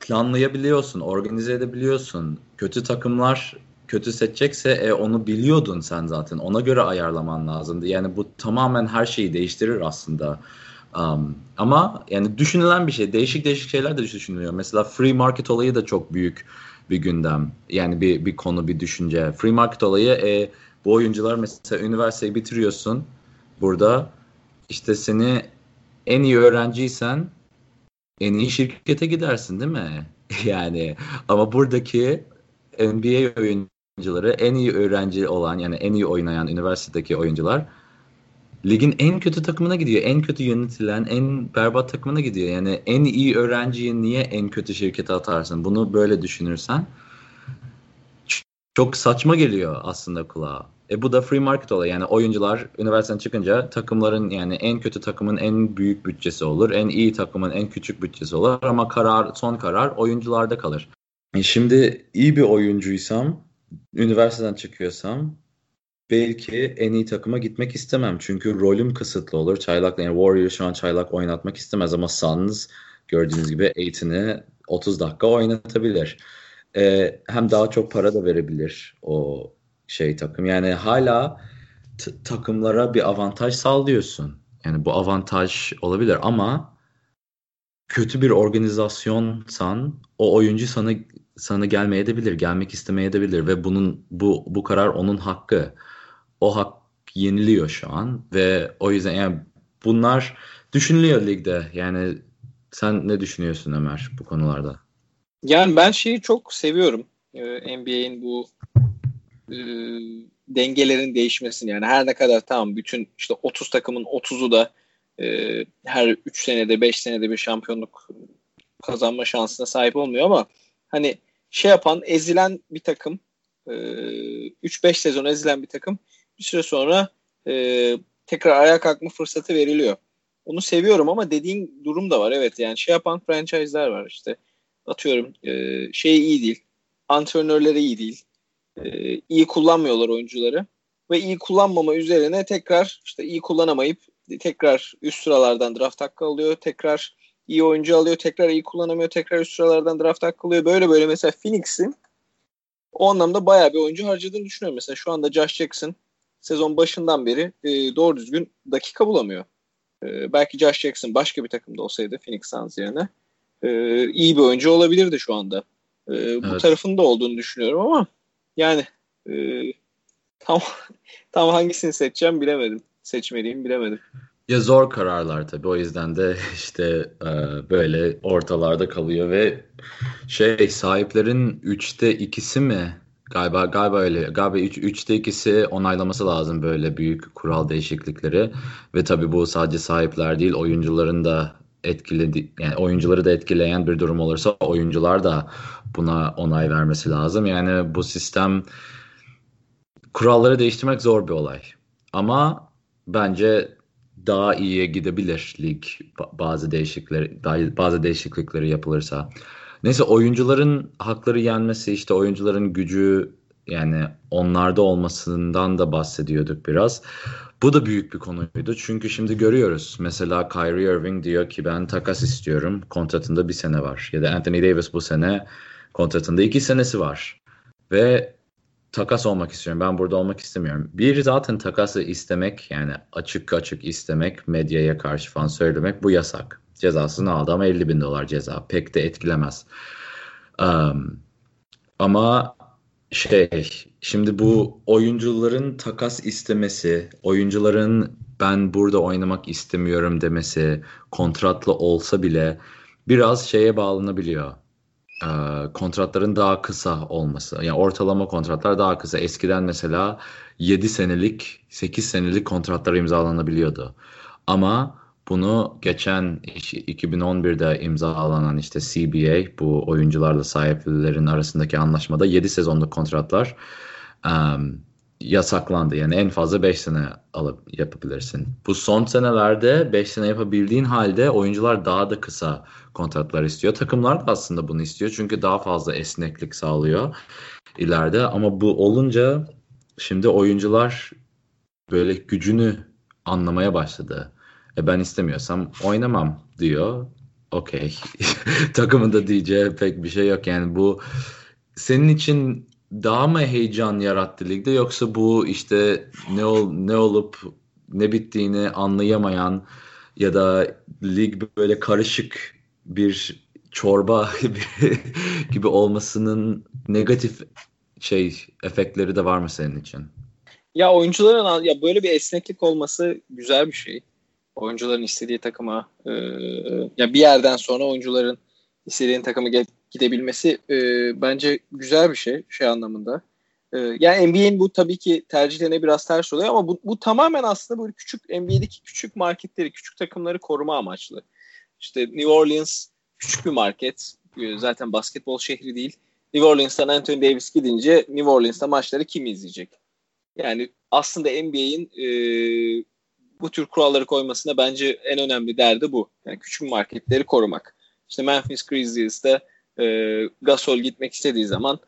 planlayabiliyorsun, organize edebiliyorsun. Kötü takımlar kötü seçecekse e, onu biliyordun sen zaten. Ona göre ayarlaman lazımdı. Yani bu tamamen her şeyi değiştirir aslında. Um, ama yani düşünülen bir şey. Değişik değişik şeyler de düşünülüyor. Mesela free market olayı da çok büyük bir gündem. Yani bir bir konu, bir düşünce. Free market olayı e, bu oyuncular mesela üniversiteyi bitiriyorsun. Burada işte seni en iyi öğrenciysen en iyi şirkete gidersin değil mi? yani ama buradaki NBA oyuncuları en iyi öğrenci olan yani en iyi oynayan üniversitedeki oyuncular ligin en kötü takımına gidiyor. En kötü yönetilen, en berbat takımına gidiyor. Yani en iyi öğrenciyi niye en kötü şirkete atarsın? Bunu böyle düşünürsen çok saçma geliyor aslında kulağa. E bu da free market olayı. Yani oyuncular üniversiteden çıkınca takımların yani en kötü takımın en büyük bütçesi olur. En iyi takımın en küçük bütçesi olur. Ama karar son karar oyuncularda kalır. E şimdi iyi bir oyuncuysam, üniversiteden çıkıyorsam belki en iyi takıma gitmek istemem. Çünkü rolüm kısıtlı olur. Çaylak yani Warrior şu an çaylak oynatmak istemez ama Suns gördüğünüz gibi Aiton'u 30 dakika oynatabilir. Ee, hem daha çok para da verebilir o şey takım. Yani hala takımlara bir avantaj sağlıyorsun. Yani bu avantaj olabilir ama kötü bir organizasyonsan o oyuncu sana sana gelmeye de bilir, gelmek istemeye de bilir ve bunun bu bu karar onun hakkı. O hak yeniliyor şu an ve o yüzden yani bunlar düşünülüyor ligde. Yani sen ne düşünüyorsun Ömer bu konularda? Yani ben şeyi çok seviyorum. Ee, NBA'in bu e, dengelerin değişmesini yani her ne kadar tamam bütün işte 30 takımın 30'u da e, her 3 senede 5 senede bir şampiyonluk kazanma şansına sahip olmuyor ama hani şey yapan ezilen bir takım e, 3-5 sezon ezilen bir takım bir süre sonra e, tekrar ayağa kalkma fırsatı veriliyor. Onu seviyorum ama dediğin durum da var. Evet yani şey yapan franchise'lar var işte. Atıyorum e, şey iyi değil. Antrenörleri iyi değil e, iyi kullanmıyorlar oyuncuları ve iyi kullanmama üzerine tekrar işte iyi kullanamayıp tekrar üst sıralardan draft hakkı alıyor. Tekrar iyi oyuncu alıyor. Tekrar iyi kullanamıyor. Tekrar üst sıralardan draft hakkı alıyor. Böyle böyle mesela Phoenix'in o anlamda bayağı bir oyuncu harcadığını düşünüyorum. Mesela şu anda Josh Jackson sezon başından beri e, doğru düzgün dakika bulamıyor. E, belki Josh Jackson başka bir takımda olsaydı Phoenix Suns yerine e, iyi bir oyuncu olabilirdi şu anda. E, bu evet. tarafında olduğunu düşünüyorum ama yani e, tam tam hangisini seçeceğim bilemedim. Seçmeliyim bilemedim. Ya zor kararlar tabii o yüzden de işte e, böyle ortalarda kalıyor ve şey sahiplerin üçte ikisi mi galiba galiba öyle galiba üç, üçte ikisi onaylaması lazım böyle büyük kural değişiklikleri ve tabii bu sadece sahipler değil oyuncuların da etkiledi yani oyuncuları da etkileyen bir durum olursa oyuncular da buna onay vermesi lazım. Yani bu sistem kuralları değiştirmek zor bir olay. Ama bence daha iyiye gidebilir lig bazı değişiklikleri bazı değişiklikleri yapılırsa. Neyse oyuncuların hakları yenmesi işte oyuncuların gücü yani onlarda olmasından da bahsediyorduk biraz. Bu da büyük bir konuydu. Çünkü şimdi görüyoruz. Mesela Kyrie Irving diyor ki ben takas istiyorum. Kontratında bir sene var. Ya da Anthony Davis bu sene kontratında iki senesi var. Ve takas olmak istiyorum. Ben burada olmak istemiyorum. Bir zaten takası istemek yani açık açık istemek medyaya karşı falan söylemek bu yasak. Cezasını aldı ama 50 bin dolar ceza. Pek de etkilemez. Um, ama şey şimdi bu oyuncuların takas istemesi, oyuncuların ben burada oynamak istemiyorum demesi kontratlı olsa bile biraz şeye bağlanabiliyor. Ee, kontratların daha kısa olması. Yani ortalama kontratlar daha kısa. Eskiden mesela 7 senelik, 8 senelik kontratlar imzalanabiliyordu. Ama bunu geçen 2011'de imzalanan işte CBA bu oyuncularla sahiplerin arasındaki anlaşmada 7 sezonluk kontratlar um, yasaklandı. Yani en fazla 5 sene alıp yapabilirsin. Bu son senelerde 5 sene yapabildiğin halde oyuncular daha da kısa kontratlar istiyor. Takımlar da aslında bunu istiyor. Çünkü daha fazla esneklik sağlıyor ileride. Ama bu olunca şimdi oyuncular böyle gücünü anlamaya başladı. E ben istemiyorsam oynamam diyor. Okey. Takımında diyeceği pek bir şey yok. Yani bu senin için daha mı heyecan yarattı ligde yoksa bu işte ne ol, ne olup ne bittiğini anlayamayan ya da lig böyle karışık bir çorba gibi, olmasının negatif şey efektleri de var mı senin için? Ya oyuncuların ya böyle bir esneklik olması güzel bir şey. Oyuncuların istediği takıma e, ya bir yerden sonra oyuncuların istediğin takıma gidebilmesi e, bence güzel bir şey şey anlamında. E, yani NBA'in bu tabii ki tercihlerine biraz ters oluyor ama bu, bu tamamen aslında böyle küçük NBA'deki küçük marketleri, küçük takımları koruma amaçlı. İşte New Orleans küçük bir market. E, zaten basketbol şehri değil. New Orleans'tan Anthony Davis gidince New Orleans'ta maçları kim izleyecek? Yani aslında NBA'in e, bu tür kuralları koymasında bence en önemli derdi bu. Yani küçük marketleri korumak. İşte Memphis Grizzlies'te e, Gasol gitmek istediği zaman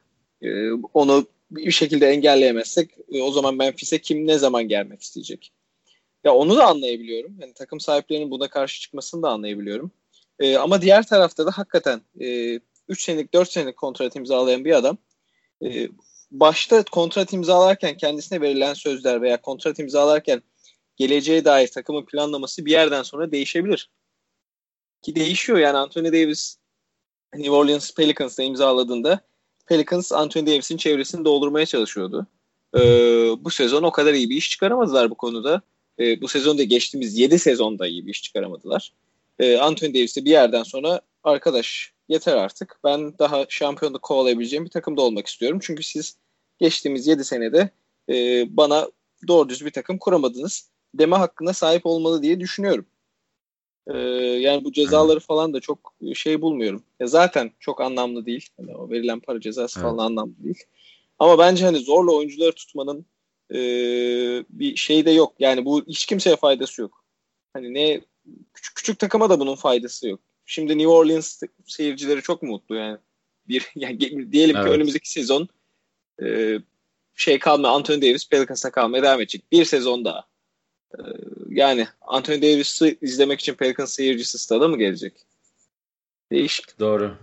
e, onu bir şekilde engelleyemezsek e, o zaman Memphis'e kim ne zaman gelmek isteyecek? Ya onu da anlayabiliyorum. Yani takım sahiplerinin buna karşı çıkmasını da anlayabiliyorum. E, ama diğer tarafta da hakikaten e, 3 senelik 4 senelik kontrat imzalayan bir adam e, başta kontrat imzalarken kendisine verilen sözler veya kontrat imzalarken geleceğe dair takımın planlaması bir yerden sonra değişebilir. Ki değişiyor yani Anthony Davis New Orleans Pelicans'ta imzaladığında Pelicans Anthony Davis'in çevresini doldurmaya çalışıyordu. Ee, bu sezon o kadar iyi bir iş çıkaramadılar bu konuda. Ee, bu sezon da geçtiğimiz 7 sezonda iyi bir iş çıkaramadılar. Ee, Anthony Davis de bir yerden sonra arkadaş yeter artık. Ben daha şampiyonluk kovalayabileceğim bir takımda olmak istiyorum. Çünkü siz geçtiğimiz 7 senede e, bana doğru düz bir takım kuramadınız deme hakkına sahip olmalı diye düşünüyorum. Ee, yani bu cezaları falan da çok şey bulmuyorum. Ya zaten çok anlamlı değil. Yani o verilen para cezası evet. falan anlamlı değil. Ama bence hani zorla oyuncuları tutmanın e, bir şey de yok. Yani bu hiç kimseye faydası yok. Hani ne küçük küçük takıma da bunun faydası yok. Şimdi New Orleans seyircileri çok mutlu yani. Bir yani diyelim evet. ki önümüzdeki sezon e, şey kalma Anthony Davis Pelicans'a kalmaya devam edecek. Bir sezon daha. E, yani Anthony Davis'i izlemek için Pelicans seyircisi stada mı gelecek? Değişik. Doğru.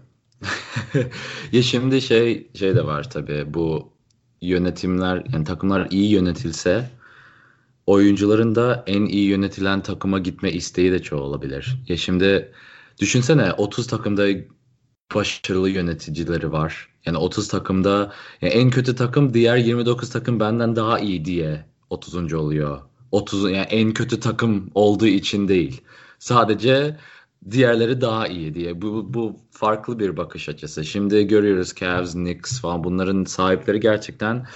ya şimdi şey şey de var tabii bu yönetimler yani takımlar iyi yönetilse oyuncuların da en iyi yönetilen takıma gitme isteği de çoğu olabilir. Ya şimdi düşünsene 30 takımda başarılı yöneticileri var. Yani 30 takımda yani en kötü takım diğer 29 takım benden daha iyi diye 30. oluyor. 30 yani en kötü takım olduğu için değil. Sadece diğerleri daha iyi diye. Bu, bu farklı bir bakış açısı. Şimdi görüyoruz Cavs, Knicks falan bunların sahipleri gerçekten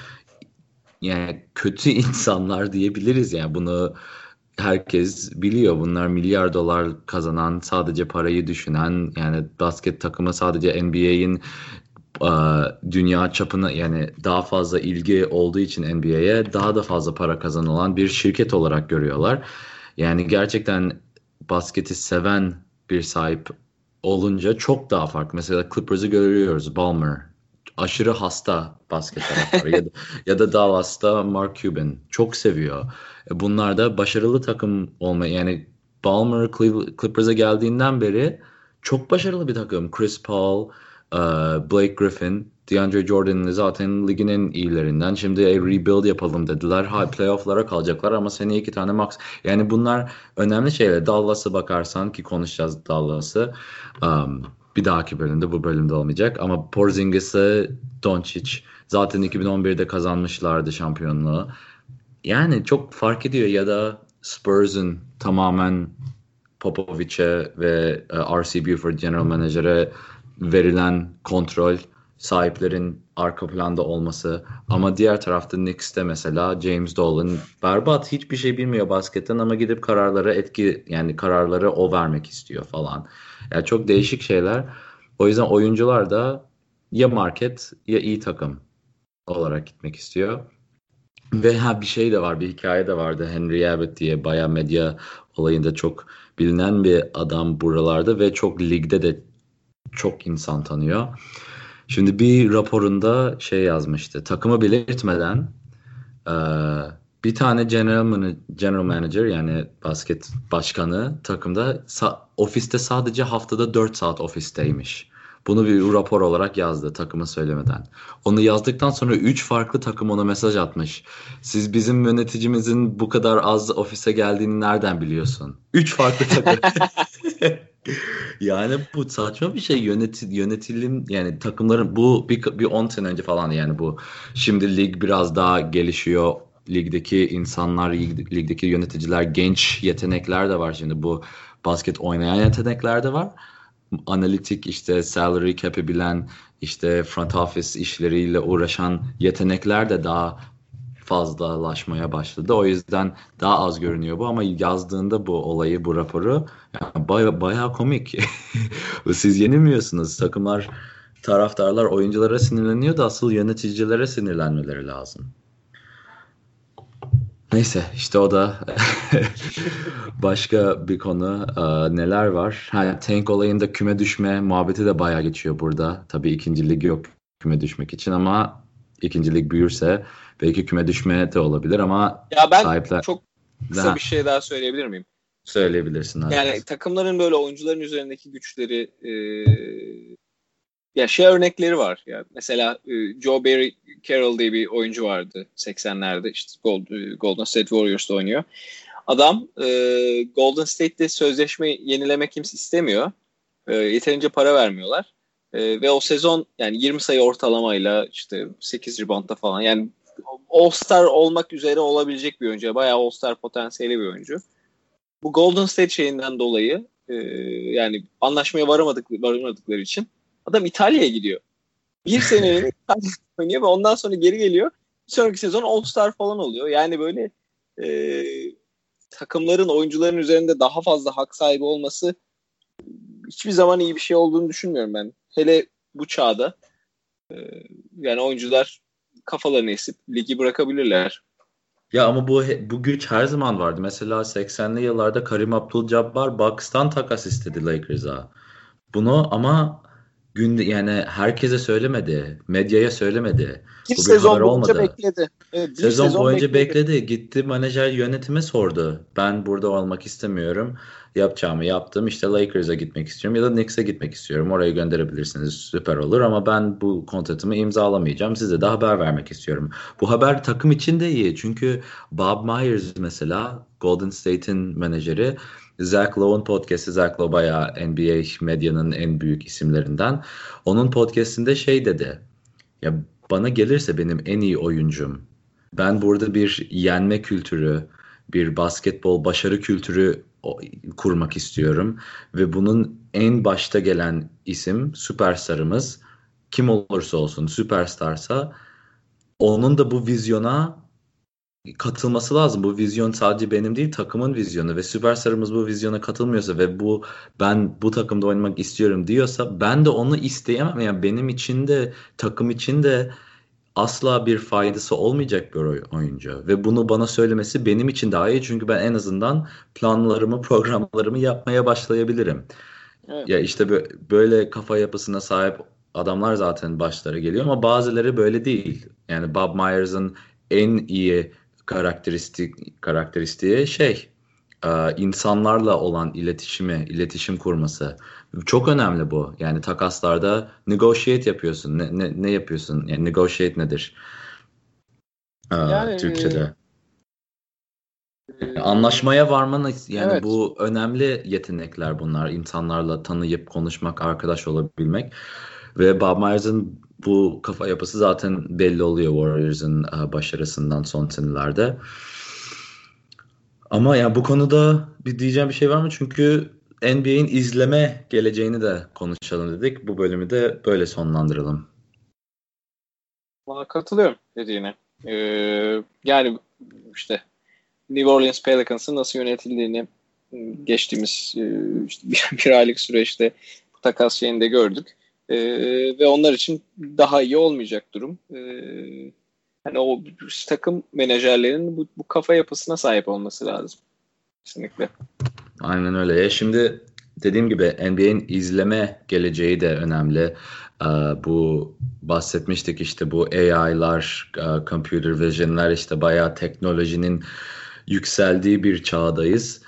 yani kötü insanlar diyebiliriz yani bunu herkes biliyor. Bunlar milyar dolar kazanan, sadece parayı düşünen yani basket takımı sadece NBA'in dünya çapına yani daha fazla ilgi olduğu için NBA'ye daha da fazla para kazanılan bir şirket olarak görüyorlar. Yani gerçekten basketi seven bir sahip olunca çok daha farklı. Mesela Clippers'ı görüyoruz. Balmer aşırı hasta basket taraftarı ya, da, ya da Dallas'ta Mark Cuban çok seviyor. E, bunlar da başarılı takım olma yani Balmer Clippers'a geldiğinden beri çok başarılı bir takım. Chris Paul, Blake Griffin, DeAndre Jordan'ın zaten ligin en iyilerinden. Şimdi e, rebuild yapalım dediler. Ha playoff'lara kalacaklar ama seneye iki tane max. Yani bunlar önemli şeyler. Dallas'a bakarsan ki konuşacağız Dallas'ı. Um, bir dahaki bölümde bu bölümde olmayacak. Ama Porzingis'e Doncic zaten 2011'de kazanmışlardı şampiyonluğu. Yani çok fark ediyor ya da Spurs'un tamamen Popovic'e ve e, R.C. Buford General Manager'e verilen kontrol, sahiplerin arka planda olması ama diğer tarafta Knicks'te mesela James Dolan berbat hiçbir şey bilmiyor basketten ama gidip kararlara etki yani kararları o vermek istiyor falan. Yani çok değişik şeyler. O yüzden oyuncular da ya market ya iyi takım olarak gitmek istiyor. Ve ha bir şey de var, bir hikaye de vardı. Henry Abbott diye bayağı medya olayında çok bilinen bir adam buralarda ve çok ligde de çok insan tanıyor. Şimdi bir raporunda şey yazmıştı. Takımı belirtmeden e, bir tane general, man- general manager yani basket başkanı takımda sa- ofiste sadece haftada 4 saat ofisteymiş. Bunu bir rapor olarak yazdı takımı söylemeden. Onu yazdıktan sonra 3 farklı takım ona mesaj atmış. Siz bizim yöneticimizin bu kadar az ofise geldiğini nereden biliyorsun? 3 farklı takım. yani bu saçma bir şey. Yönetil yönetilim yani takımların bu bir, bir 10 sene önce falan yani bu. Şimdi lig biraz daha gelişiyor. Ligdeki insanlar ligdeki yöneticiler genç yetenekler de var. Şimdi bu basket oynayan yetenekler de var. Analitik işte salary cap'i bilen işte front office işleriyle uğraşan yetenekler de daha fazlalaşmaya başladı. O yüzden daha az görünüyor bu ama yazdığında bu olayı, bu raporu yani baya, komik. Siz yenilmiyorsunuz. Takımlar, taraftarlar oyunculara sinirleniyor da asıl yöneticilere sinirlenmeleri lazım. Neyse işte o da başka bir konu. Ee, neler var? Ha, tank olayında küme düşme muhabbeti de bayağı geçiyor burada. Tabii ikinci lig yok küme düşmek için ama ikinci lig büyürse belki küme düşme de olabilir ama ya ben sahipler... çok kısa ha. bir şey daha söyleyebilir miyim? Söyleyebilirsin. Abi. Yani takımların böyle oyuncuların üzerindeki güçleri e, ya şey örnekleri var. Ya mesela e, Joe Barry Carroll diye bir oyuncu vardı 80'lerde işte Gold, e, Golden State Warriors'ta oynuyor. Adam e, Golden State'de sözleşme yenileme kimse istemiyor. E, yeterince para vermiyorlar. E, ve o sezon yani 20 sayı ortalamayla işte 8 reboundda falan yani All-Star olmak üzere olabilecek bir oyuncu. Bayağı All-Star potansiyeli bir oyuncu. Bu Golden State şeyinden dolayı e, yani anlaşmaya varamadık, varamadıkları için adam İtalya'ya gidiyor. Bir sene oynuyor ve ondan sonra geri geliyor. Bir sonraki sezon All-Star falan oluyor. Yani böyle e, takımların oyuncuların üzerinde daha fazla hak sahibi olması hiçbir zaman iyi bir şey olduğunu düşünmüyorum ben. Hele bu çağda e, yani oyuncular kafalarını esip ligi bırakabilirler. Ya ama bu bu güç her zaman vardı. Mesela 80'li yıllarda Karim Abdul-Jabbar Bucks'tan takas istedi Lakers'a. Bunu ama günde yani herkese söylemedi. Medyaya söylemedi. Bir bu sezon bir boyunca olmadı. bekledi. Evet, sezon, sezon boyunca bekledi. bekledi. Gitti menajer yönetime sordu. Ben burada olmak istemiyorum. Yapacağımı yaptım. İşte Lakers'a gitmek istiyorum ya da Knicks'e gitmek istiyorum. Oraya gönderebilirsiniz. Süper olur ama ben bu kontratımı imzalamayacağım. Size de haber vermek istiyorum. Bu haber takım için de iyi. Çünkü Bob Myers mesela Golden State'in menajeri Zach Lowe'un podcast'i. Zach Lowe bayağı NBA medyanın en büyük isimlerinden. Onun podcast'inde şey dedi. Ya bana gelirse benim en iyi oyuncum. Ben burada bir yenme kültürü, bir basketbol başarı kültürü kurmak istiyorum ve bunun en başta gelen isim süperstarımız kim olursa olsun süperstarsa onun da bu vizyona katılması lazım. Bu vizyon sadece benim değil takımın vizyonu ve süperstarımız bu vizyona katılmıyorsa ve bu ben bu takımda oynamak istiyorum diyorsa ben de onu isteyemem. Yani benim için de takım için de asla bir faydası olmayacak bir oyuncu ve bunu bana söylemesi benim için daha iyi çünkü ben en azından planlarımı, programlarımı yapmaya başlayabilirim. Evet. Ya işte böyle kafa yapısına sahip adamlar zaten başlara geliyor ama bazıları böyle değil. Yani Bob Myers'ın en iyi karakteristik karakteristiği şey e, insanlarla olan iletişimi, iletişim kurması. Çok önemli bu. Yani takaslarda negotiate yapıyorsun. Ne, ne, ne yapıyorsun? Yani negotiate nedir? Ee, yani, Türkçe'de. E, anlaşmaya varmanı yani evet. bu önemli yetenekler bunlar. İnsanlarla tanıyıp konuşmak, arkadaş olabilmek. Ve Bob Myers'ın bu kafa yapısı zaten belli oluyor Warriors'ın e, başarısından son senelerde. Ama yani bu konuda bir diyeceğim bir şey var mı? Çünkü NBA'in izleme geleceğini de konuşalım dedik. Bu bölümü de böyle sonlandıralım. Bana katılıyorum dediğine. Ee, yani işte New Orleans Pelicans'ın nasıl yönetildiğini geçtiğimiz e, işte bir, bir aylık süreçte bu takas şeyinde gördük. Ee, ve onlar için daha iyi olmayacak durum. Ee, yani o takım menajerlerinin bu, bu kafa yapısına sahip olması lazım. Kesinlikle. Aynen öyle. Ya şimdi dediğim gibi NBA'in izleme geleceği de önemli. Ee, bu bahsetmiştik işte bu AI'lar, e, computer vision'lar işte bayağı teknolojinin yükseldiği bir çağdayız.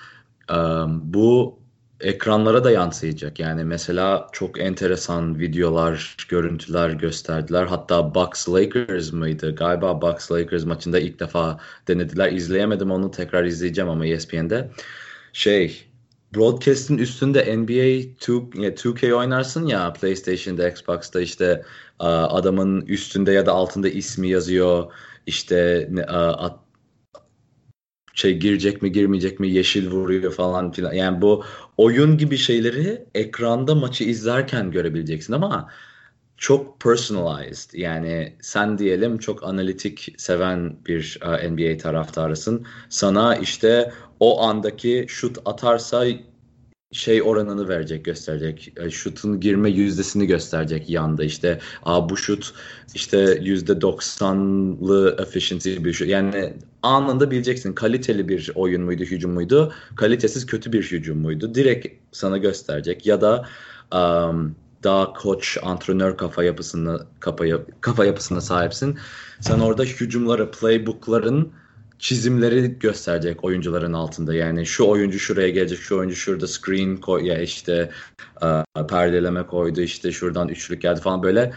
Bu ekranlara da yansıyacak. Yani mesela çok enteresan videolar, görüntüler gösterdiler. Hatta Bucks Lakers mıydı? Galiba Bucks Lakers maçında ilk defa denediler. İzleyemedim onu tekrar izleyeceğim ama ESPN'de. Şey broadcast'in üstünde NBA 2, 2K oynarsın ya PlayStation'da, Xbox'ta işte adamın üstünde ya da altında ismi yazıyor. İşte şey girecek mi girmeyecek mi yeşil vuruyor falan filan. Yani bu oyun gibi şeyleri ekranda maçı izlerken görebileceksin ama çok personalized. Yani sen diyelim çok analitik seven bir NBA taraftarısın. Sana işte o andaki şut atarsa şey oranını verecek, gösterecek. E, şutun girme yüzdesini gösterecek yanda işte. Aa bu şut işte yüzde doksanlı efficiency bir şut. Yani anında bileceksin kaliteli bir oyun muydu, hücum muydu? Kalitesiz kötü bir hücum muydu? Direkt sana gösterecek. Ya da um, daha koç, antrenör kafa yapısını kafa, kafa yapısına sahipsin. Sen orada hücumları, playbookların çizimleri gösterecek oyuncuların altında. Yani şu oyuncu şuraya gelecek, şu oyuncu şurada screen koy ya işte e, perdeleme koydu, işte şuradan üçlük geldi falan böyle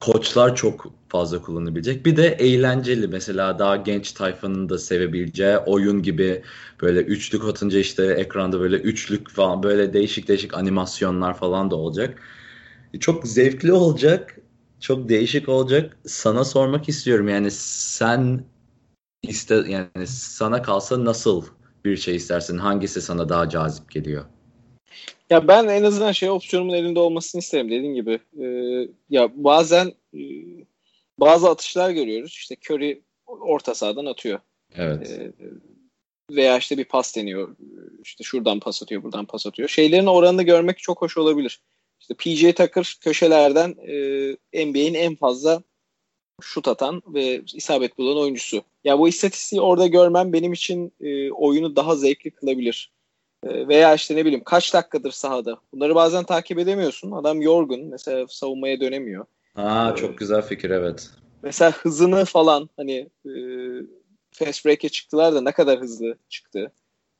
koçlar çok fazla kullanabilecek. Bir de eğlenceli mesela daha genç tayfanın da sevebileceği oyun gibi böyle üçlük atınca işte ekranda böyle üçlük falan böyle değişik değişik animasyonlar falan da olacak. Çok zevkli olacak. Çok değişik olacak. Sana sormak istiyorum yani sen iste yani sana kalsa nasıl bir şey istersin? Hangisi sana daha cazip geliyor? Ya ben en azından şey opsiyonumun elinde olmasını isterim dediğin gibi. Ee, ya bazen e, bazı atışlar görüyoruz. İşte Curry orta sahadan atıyor. Evet. Ee, veya işte bir pas deniyor. İşte şuradan pas atıyor, buradan pas atıyor. Şeylerin oranını görmek çok hoş olabilir. İşte PJ Tucker köşelerden e, NBA'in en fazla şut atan ve isabet bulan oyuncusu. Ya bu istatistiği orada görmem benim için e, oyunu daha zevkli kılabilir. E, veya işte ne bileyim kaç dakikadır sahada. Bunları bazen takip edemiyorsun. Adam yorgun. Mesela savunmaya dönemiyor. Aa ee, çok güzel fikir evet. Mesela hızını falan hani e, fast break'e çıktılar da ne kadar hızlı çıktı.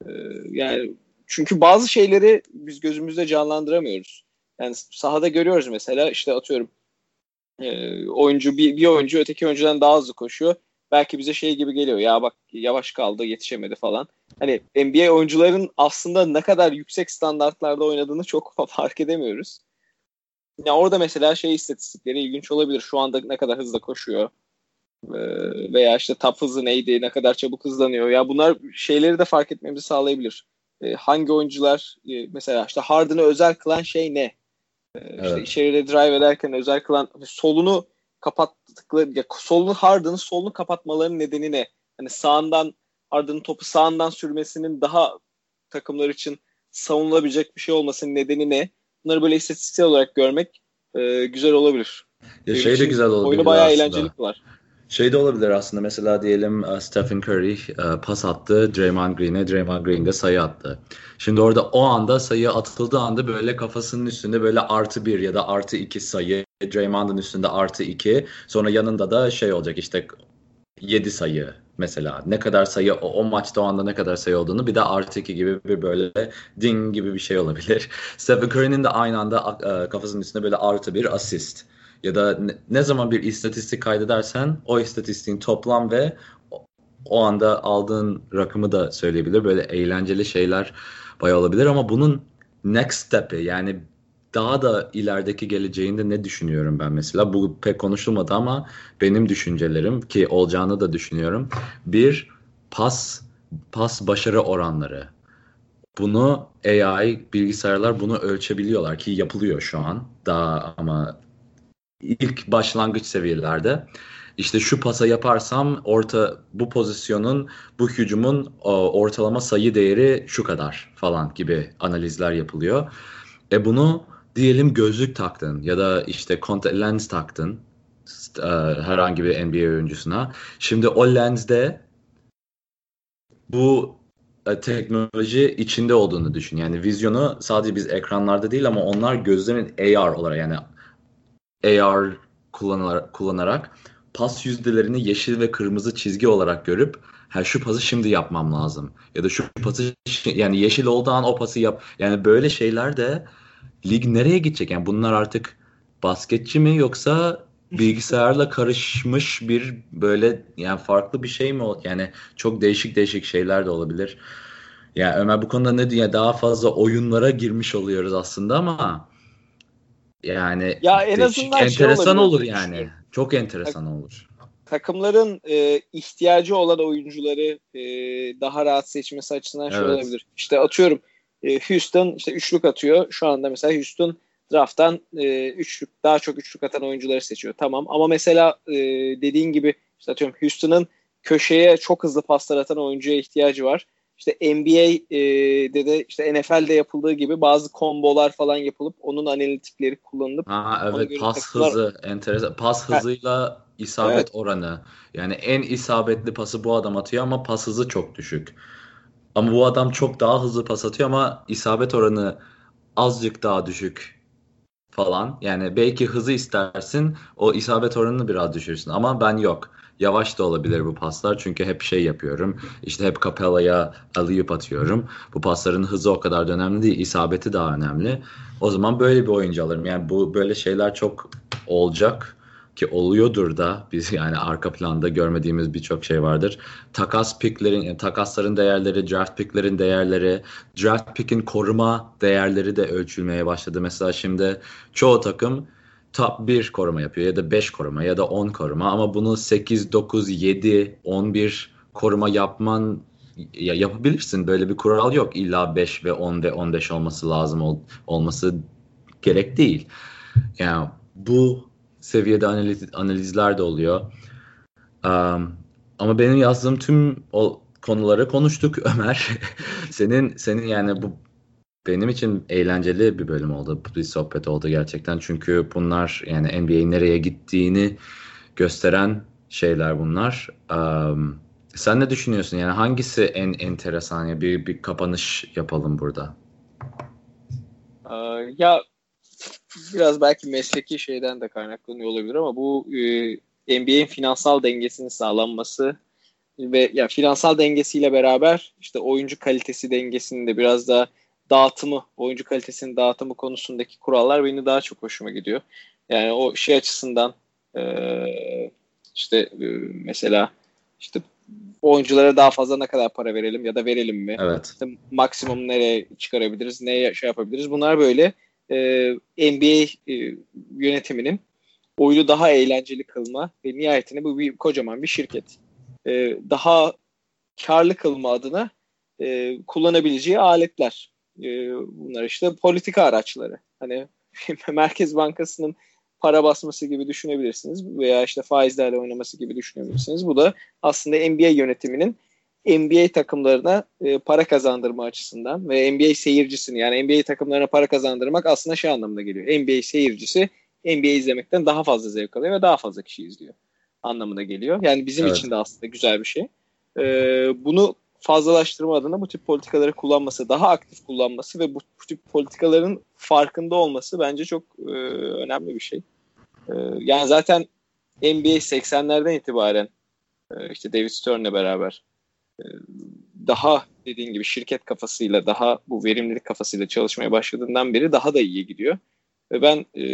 E, yani çünkü bazı şeyleri biz gözümüzde canlandıramıyoruz. Yani sahada görüyoruz mesela işte atıyorum e, oyuncu bir, bir oyuncu öteki oyuncudan daha hızlı koşuyor. Belki bize şey gibi geliyor ya bak yavaş kaldı yetişemedi falan. Hani NBA oyuncuların aslında ne kadar yüksek standartlarda oynadığını çok fark edemiyoruz. Ya orada mesela şey istatistikleri ilginç olabilir. Şu anda ne kadar hızlı koşuyor. Ee, veya işte top hızı neydi, ne kadar çabuk hızlanıyor. Ya bunlar şeyleri de fark etmemizi sağlayabilir. Ee, hangi oyuncular e, mesela işte Harden'ı özel kılan şey ne? Ee, evet. İşte içeride drive ederken özel kılan solunu kapattıkları ya solunu Harden'ın solunu kapatmalarının nedeni ne? Hani sağından Harden'ın topu sağından sürmesinin daha takımlar için savunulabilecek bir şey olmasının nedeni ne? Bunları böyle istatistiksel olarak görmek e, güzel olabilir. Ya şey de güzel olabilir. Oyunu bayağı aslında. eğlenceli var. Şey de olabilir aslında mesela diyelim e, Stephen Curry e, pas attı Draymond Green'e, Draymond Green de sayı attı. Şimdi orada o anda sayı atıldığı anda böyle kafasının üstünde böyle artı bir ya da artı iki sayı, Draymond'ın üstünde artı iki, sonra yanında da şey olacak işte yedi sayı mesela. Ne kadar sayı o, o maçta o anda ne kadar sayı olduğunu bir de artı iki gibi bir böyle ding gibi bir şey olabilir. Stephen Curry'nin de aynı anda e, kafasının üstünde böyle artı bir asist ya da ne, zaman bir istatistik kaydedersen o istatistiğin toplam ve o, anda aldığın rakamı da söyleyebilir. Böyle eğlenceli şeyler bayağı olabilir ama bunun next step'i yani daha da ilerideki geleceğinde ne düşünüyorum ben mesela? Bu pek konuşulmadı ama benim düşüncelerim ki olacağını da düşünüyorum. Bir, pas pas başarı oranları. Bunu AI, bilgisayarlar bunu ölçebiliyorlar ki yapılıyor şu an. Daha ama ilk başlangıç seviyelerde işte şu pasa yaparsam orta bu pozisyonun bu hücumun ortalama sayı değeri şu kadar falan gibi analizler yapılıyor. E bunu diyelim gözlük taktın ya da işte contact lens taktın e, herhangi bir NBA oyuncusuna. Şimdi o lensde bu e, teknoloji içinde olduğunu düşün. Yani vizyonu sadece biz ekranlarda değil ama onlar gözlerin AR olarak yani AR kullanarak, kullanarak pas yüzdelerini yeşil ve kırmızı çizgi olarak görüp ha şu pası şimdi yapmam lazım ya da şu pası yani yeşil olduğu an o pası yap. Yani böyle şeyler de lig nereye gidecek? Yani bunlar artık basketçi mi yoksa bilgisayarla karışmış bir böyle yani farklı bir şey mi? Yani çok değişik değişik şeyler de olabilir. Yani Ömer bu konuda ne diyor? Daha fazla oyunlara girmiş oluyoruz aslında ama yani ya en azından şey enteresan şey olur yani. Çok enteresan tak, olur. Takımların e, ihtiyacı olan oyuncuları e, daha rahat seçmesi açısından evet. şey olabilir. İşte atıyorum e, Houston işte üçlük atıyor. Şu anda mesela Houston drafttan e, üçlük daha çok üçlük atan oyuncuları seçiyor. Tamam ama mesela e, dediğin gibi işte atıyorum Houston'ın köşeye çok hızlı paslar atan oyuncuya ihtiyacı var. İşte NBA'de e, de işte NFL'de yapıldığı gibi bazı kombolar falan yapılıp onun analitikleri kullanılıp ha, evet pas takımlar... hızı enteresan pas hızıyla isabet evet. oranı yani en isabetli pası bu adam atıyor ama pas hızı çok düşük. Ama bu adam çok daha hızlı pas atıyor ama isabet oranı azıcık daha düşük falan. Yani belki hızı istersin o isabet oranını biraz düşürsün ama ben yok. Yavaş da olabilir bu paslar çünkü hep şey yapıyorum. İşte hep Capella'ya alayıp atıyorum. Bu pasların hızı o kadar da önemli değil. isabeti daha önemli. O zaman böyle bir oyuncu alırım. Yani bu böyle şeyler çok olacak ki oluyordur da biz yani arka planda görmediğimiz birçok şey vardır. Takas picklerin, takasların değerleri, draft picklerin değerleri, draft pick'in koruma değerleri de ölçülmeye başladı. Mesela şimdi çoğu takım top 1 koruma yapıyor ya da 5 koruma ya da 10 koruma ama bunu 8, 9, 7, 11 koruma yapman ya yapabilirsin. Böyle bir kural yok. İlla 5 ve 10 ve 15 olması lazım ol, olması gerek değil. Yani bu seviyede analiz, analizler de oluyor. Um, ama benim yazdığım tüm o konuları konuştuk Ömer. senin senin yani bu benim için eğlenceli bir bölüm oldu. Bir sohbet oldu gerçekten. Çünkü bunlar yani NBA'in nereye gittiğini gösteren şeyler bunlar. Um, sen ne düşünüyorsun? Yani hangisi en enteresan? Ya bir, bir kapanış yapalım burada. Ee, ya biraz belki mesleki şeyden de kaynaklanıyor olabilir ama bu e, NBA'in finansal dengesinin sağlanması ve ya finansal dengesiyle beraber işte oyuncu kalitesi dengesinin de biraz daha dağıtımı, oyuncu kalitesinin dağıtımı konusundaki kurallar beni daha çok hoşuma gidiyor. Yani o şey açısından e, işte e, mesela işte oyunculara daha fazla ne kadar para verelim ya da verelim mi? Evet. İşte maksimum nereye çıkarabiliriz, neye şey yapabiliriz? Bunlar böyle e, NBA e, yönetiminin oyunu daha eğlenceli kılma ve nihayetinde bu bir kocaman bir şirket. E, daha karlı kılma adına e, kullanabileceği aletler. E, bunlar işte politika araçları. Hani Merkez Bankası'nın para basması gibi düşünebilirsiniz veya işte faizlerle oynaması gibi düşünebilirsiniz. Bu da aslında NBA yönetiminin NBA takımlarına e, para kazandırma açısından ve NBA seyircisini yani NBA takımlarına para kazandırmak aslında şey anlamına geliyor. NBA seyircisi NBA izlemekten daha fazla zevk alıyor ve daha fazla kişi izliyor anlamına geliyor. Yani bizim evet. için de aslında güzel bir şey. E, bunu fazlalaştırma adına bu tip politikaları kullanması, daha aktif kullanması ve bu, bu tip politikaların farkında olması bence çok e, önemli bir şey. E, yani zaten NBA 80'lerden itibaren e, işte David Stern'le beraber e, daha dediğin gibi şirket kafasıyla daha bu verimlilik kafasıyla çalışmaya başladığından beri daha da iyi gidiyor. Ve ben e,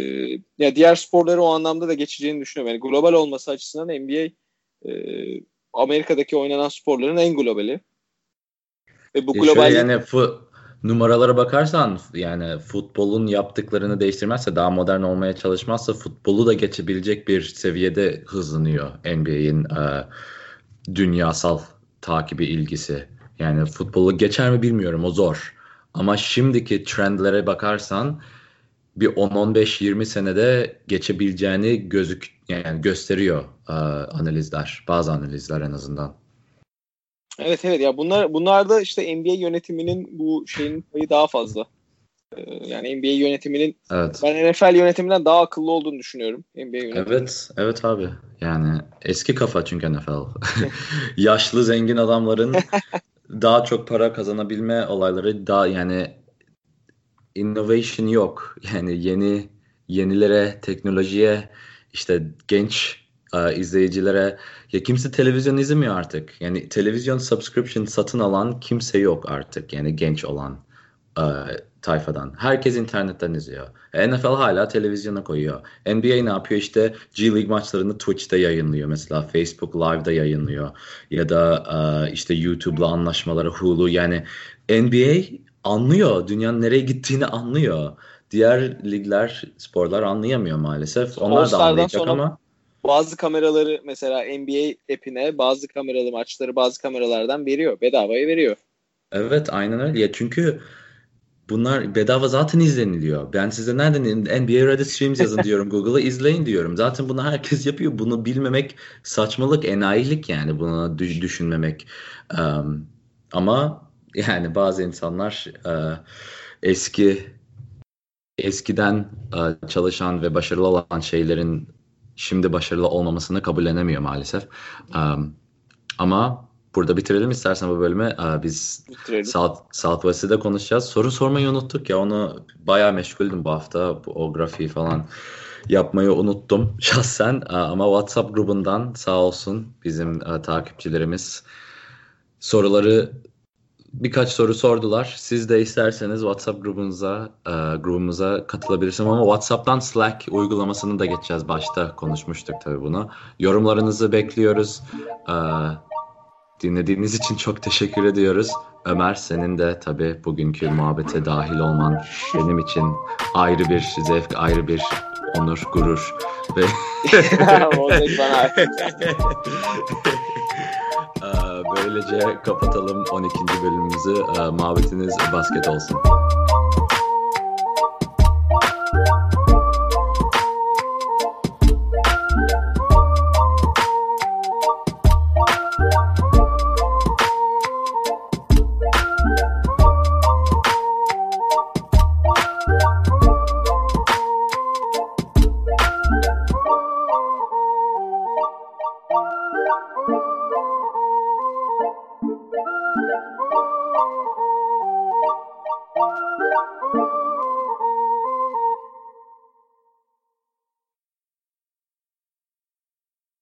ya diğer sporları o anlamda da geçeceğini düşünüyorum. Yani global olması açısından NBA e, Amerika'daki oynanan sporların en globali. Ve bu global yani fu- numaralara bakarsan yani futbolun yaptıklarını değiştirmezse daha modern olmaya çalışmazsa futbolu da geçebilecek bir seviyede hızlanıyor NBA'in e, dünyasal takibi ilgisi. Yani futbolu geçer mi bilmiyorum o zor. Ama şimdiki trendlere bakarsan bir 10-15-20 senede geçebileceğini gözük yani gösteriyor e, analizler. Bazı analizler en azından. Evet evet ya bunlar bunlarda işte NBA yönetiminin bu şeyin payı daha fazla. Ee, yani NBA yönetiminin evet. ben NFL yönetiminden daha akıllı olduğunu düşünüyorum. NBA yönetimi. Evet, evet abi. Yani eski kafa çünkü NFL. Yaşlı zengin adamların daha çok para kazanabilme olayları daha yani innovation yok. Yani yeni yenilere, teknolojiye işte genç e, izleyicilere ya kimse televizyon izlemiyor artık. Yani televizyon subscription satın alan kimse yok artık. Yani genç olan. e, tayfadan. Herkes internetten izliyor. NFL hala televizyona koyuyor. NBA ne yapıyor? İşte G League maçlarını Twitch'te yayınlıyor. Mesela Facebook Live'da yayınlıyor. Ya da e, işte YouTube'la anlaşmaları Hulu. Yani NBA anlıyor. Dünyanın nereye gittiğini anlıyor. Diğer ligler, sporlar anlayamıyor maalesef. Onlar da anlayacak ama bazı kameraları mesela NBA app'ine bazı kameralı maçları bazı kameralardan veriyor. Bedavaya veriyor. Evet aynen öyle. Ya çünkü bunlar bedava zaten izleniliyor. Ben size nereden NBA Reddit Streams yazın diyorum. Google'a izleyin diyorum. Zaten bunu herkes yapıyor. Bunu bilmemek saçmalık, enayilik yani bunu düşünmemek. Um, ama yani bazı insanlar uh, eski eskiden uh, çalışan ve başarılı olan şeylerin şimdi başarılı olmamasını kabullenemiyor maalesef. Um, ama burada bitirelim istersen bu bölümü. Uh, biz bitirelim. South, Southwest'i de konuşacağız. Soru sormayı unuttuk ya onu bayağı meşguldüm bu hafta. Bu, o grafiği falan yapmayı unuttum şahsen. Uh, ama WhatsApp grubundan sağ olsun bizim uh, takipçilerimiz soruları birkaç soru sordular. Siz de isterseniz WhatsApp grubunuza e, grubumuza katılabilirsiniz ama WhatsApp'tan Slack uygulamasını da geçeceğiz. Başta konuşmuştuk tabii bunu. Yorumlarınızı bekliyoruz. E, dinlediğiniz için çok teşekkür ediyoruz. Ömer senin de tabii bugünkü muhabbete dahil olman benim için ayrı bir zevk, ayrı bir onur, gurur ve Böylece kapatalım 12. bölümümüzü. Muhabbetiniz basket olsun.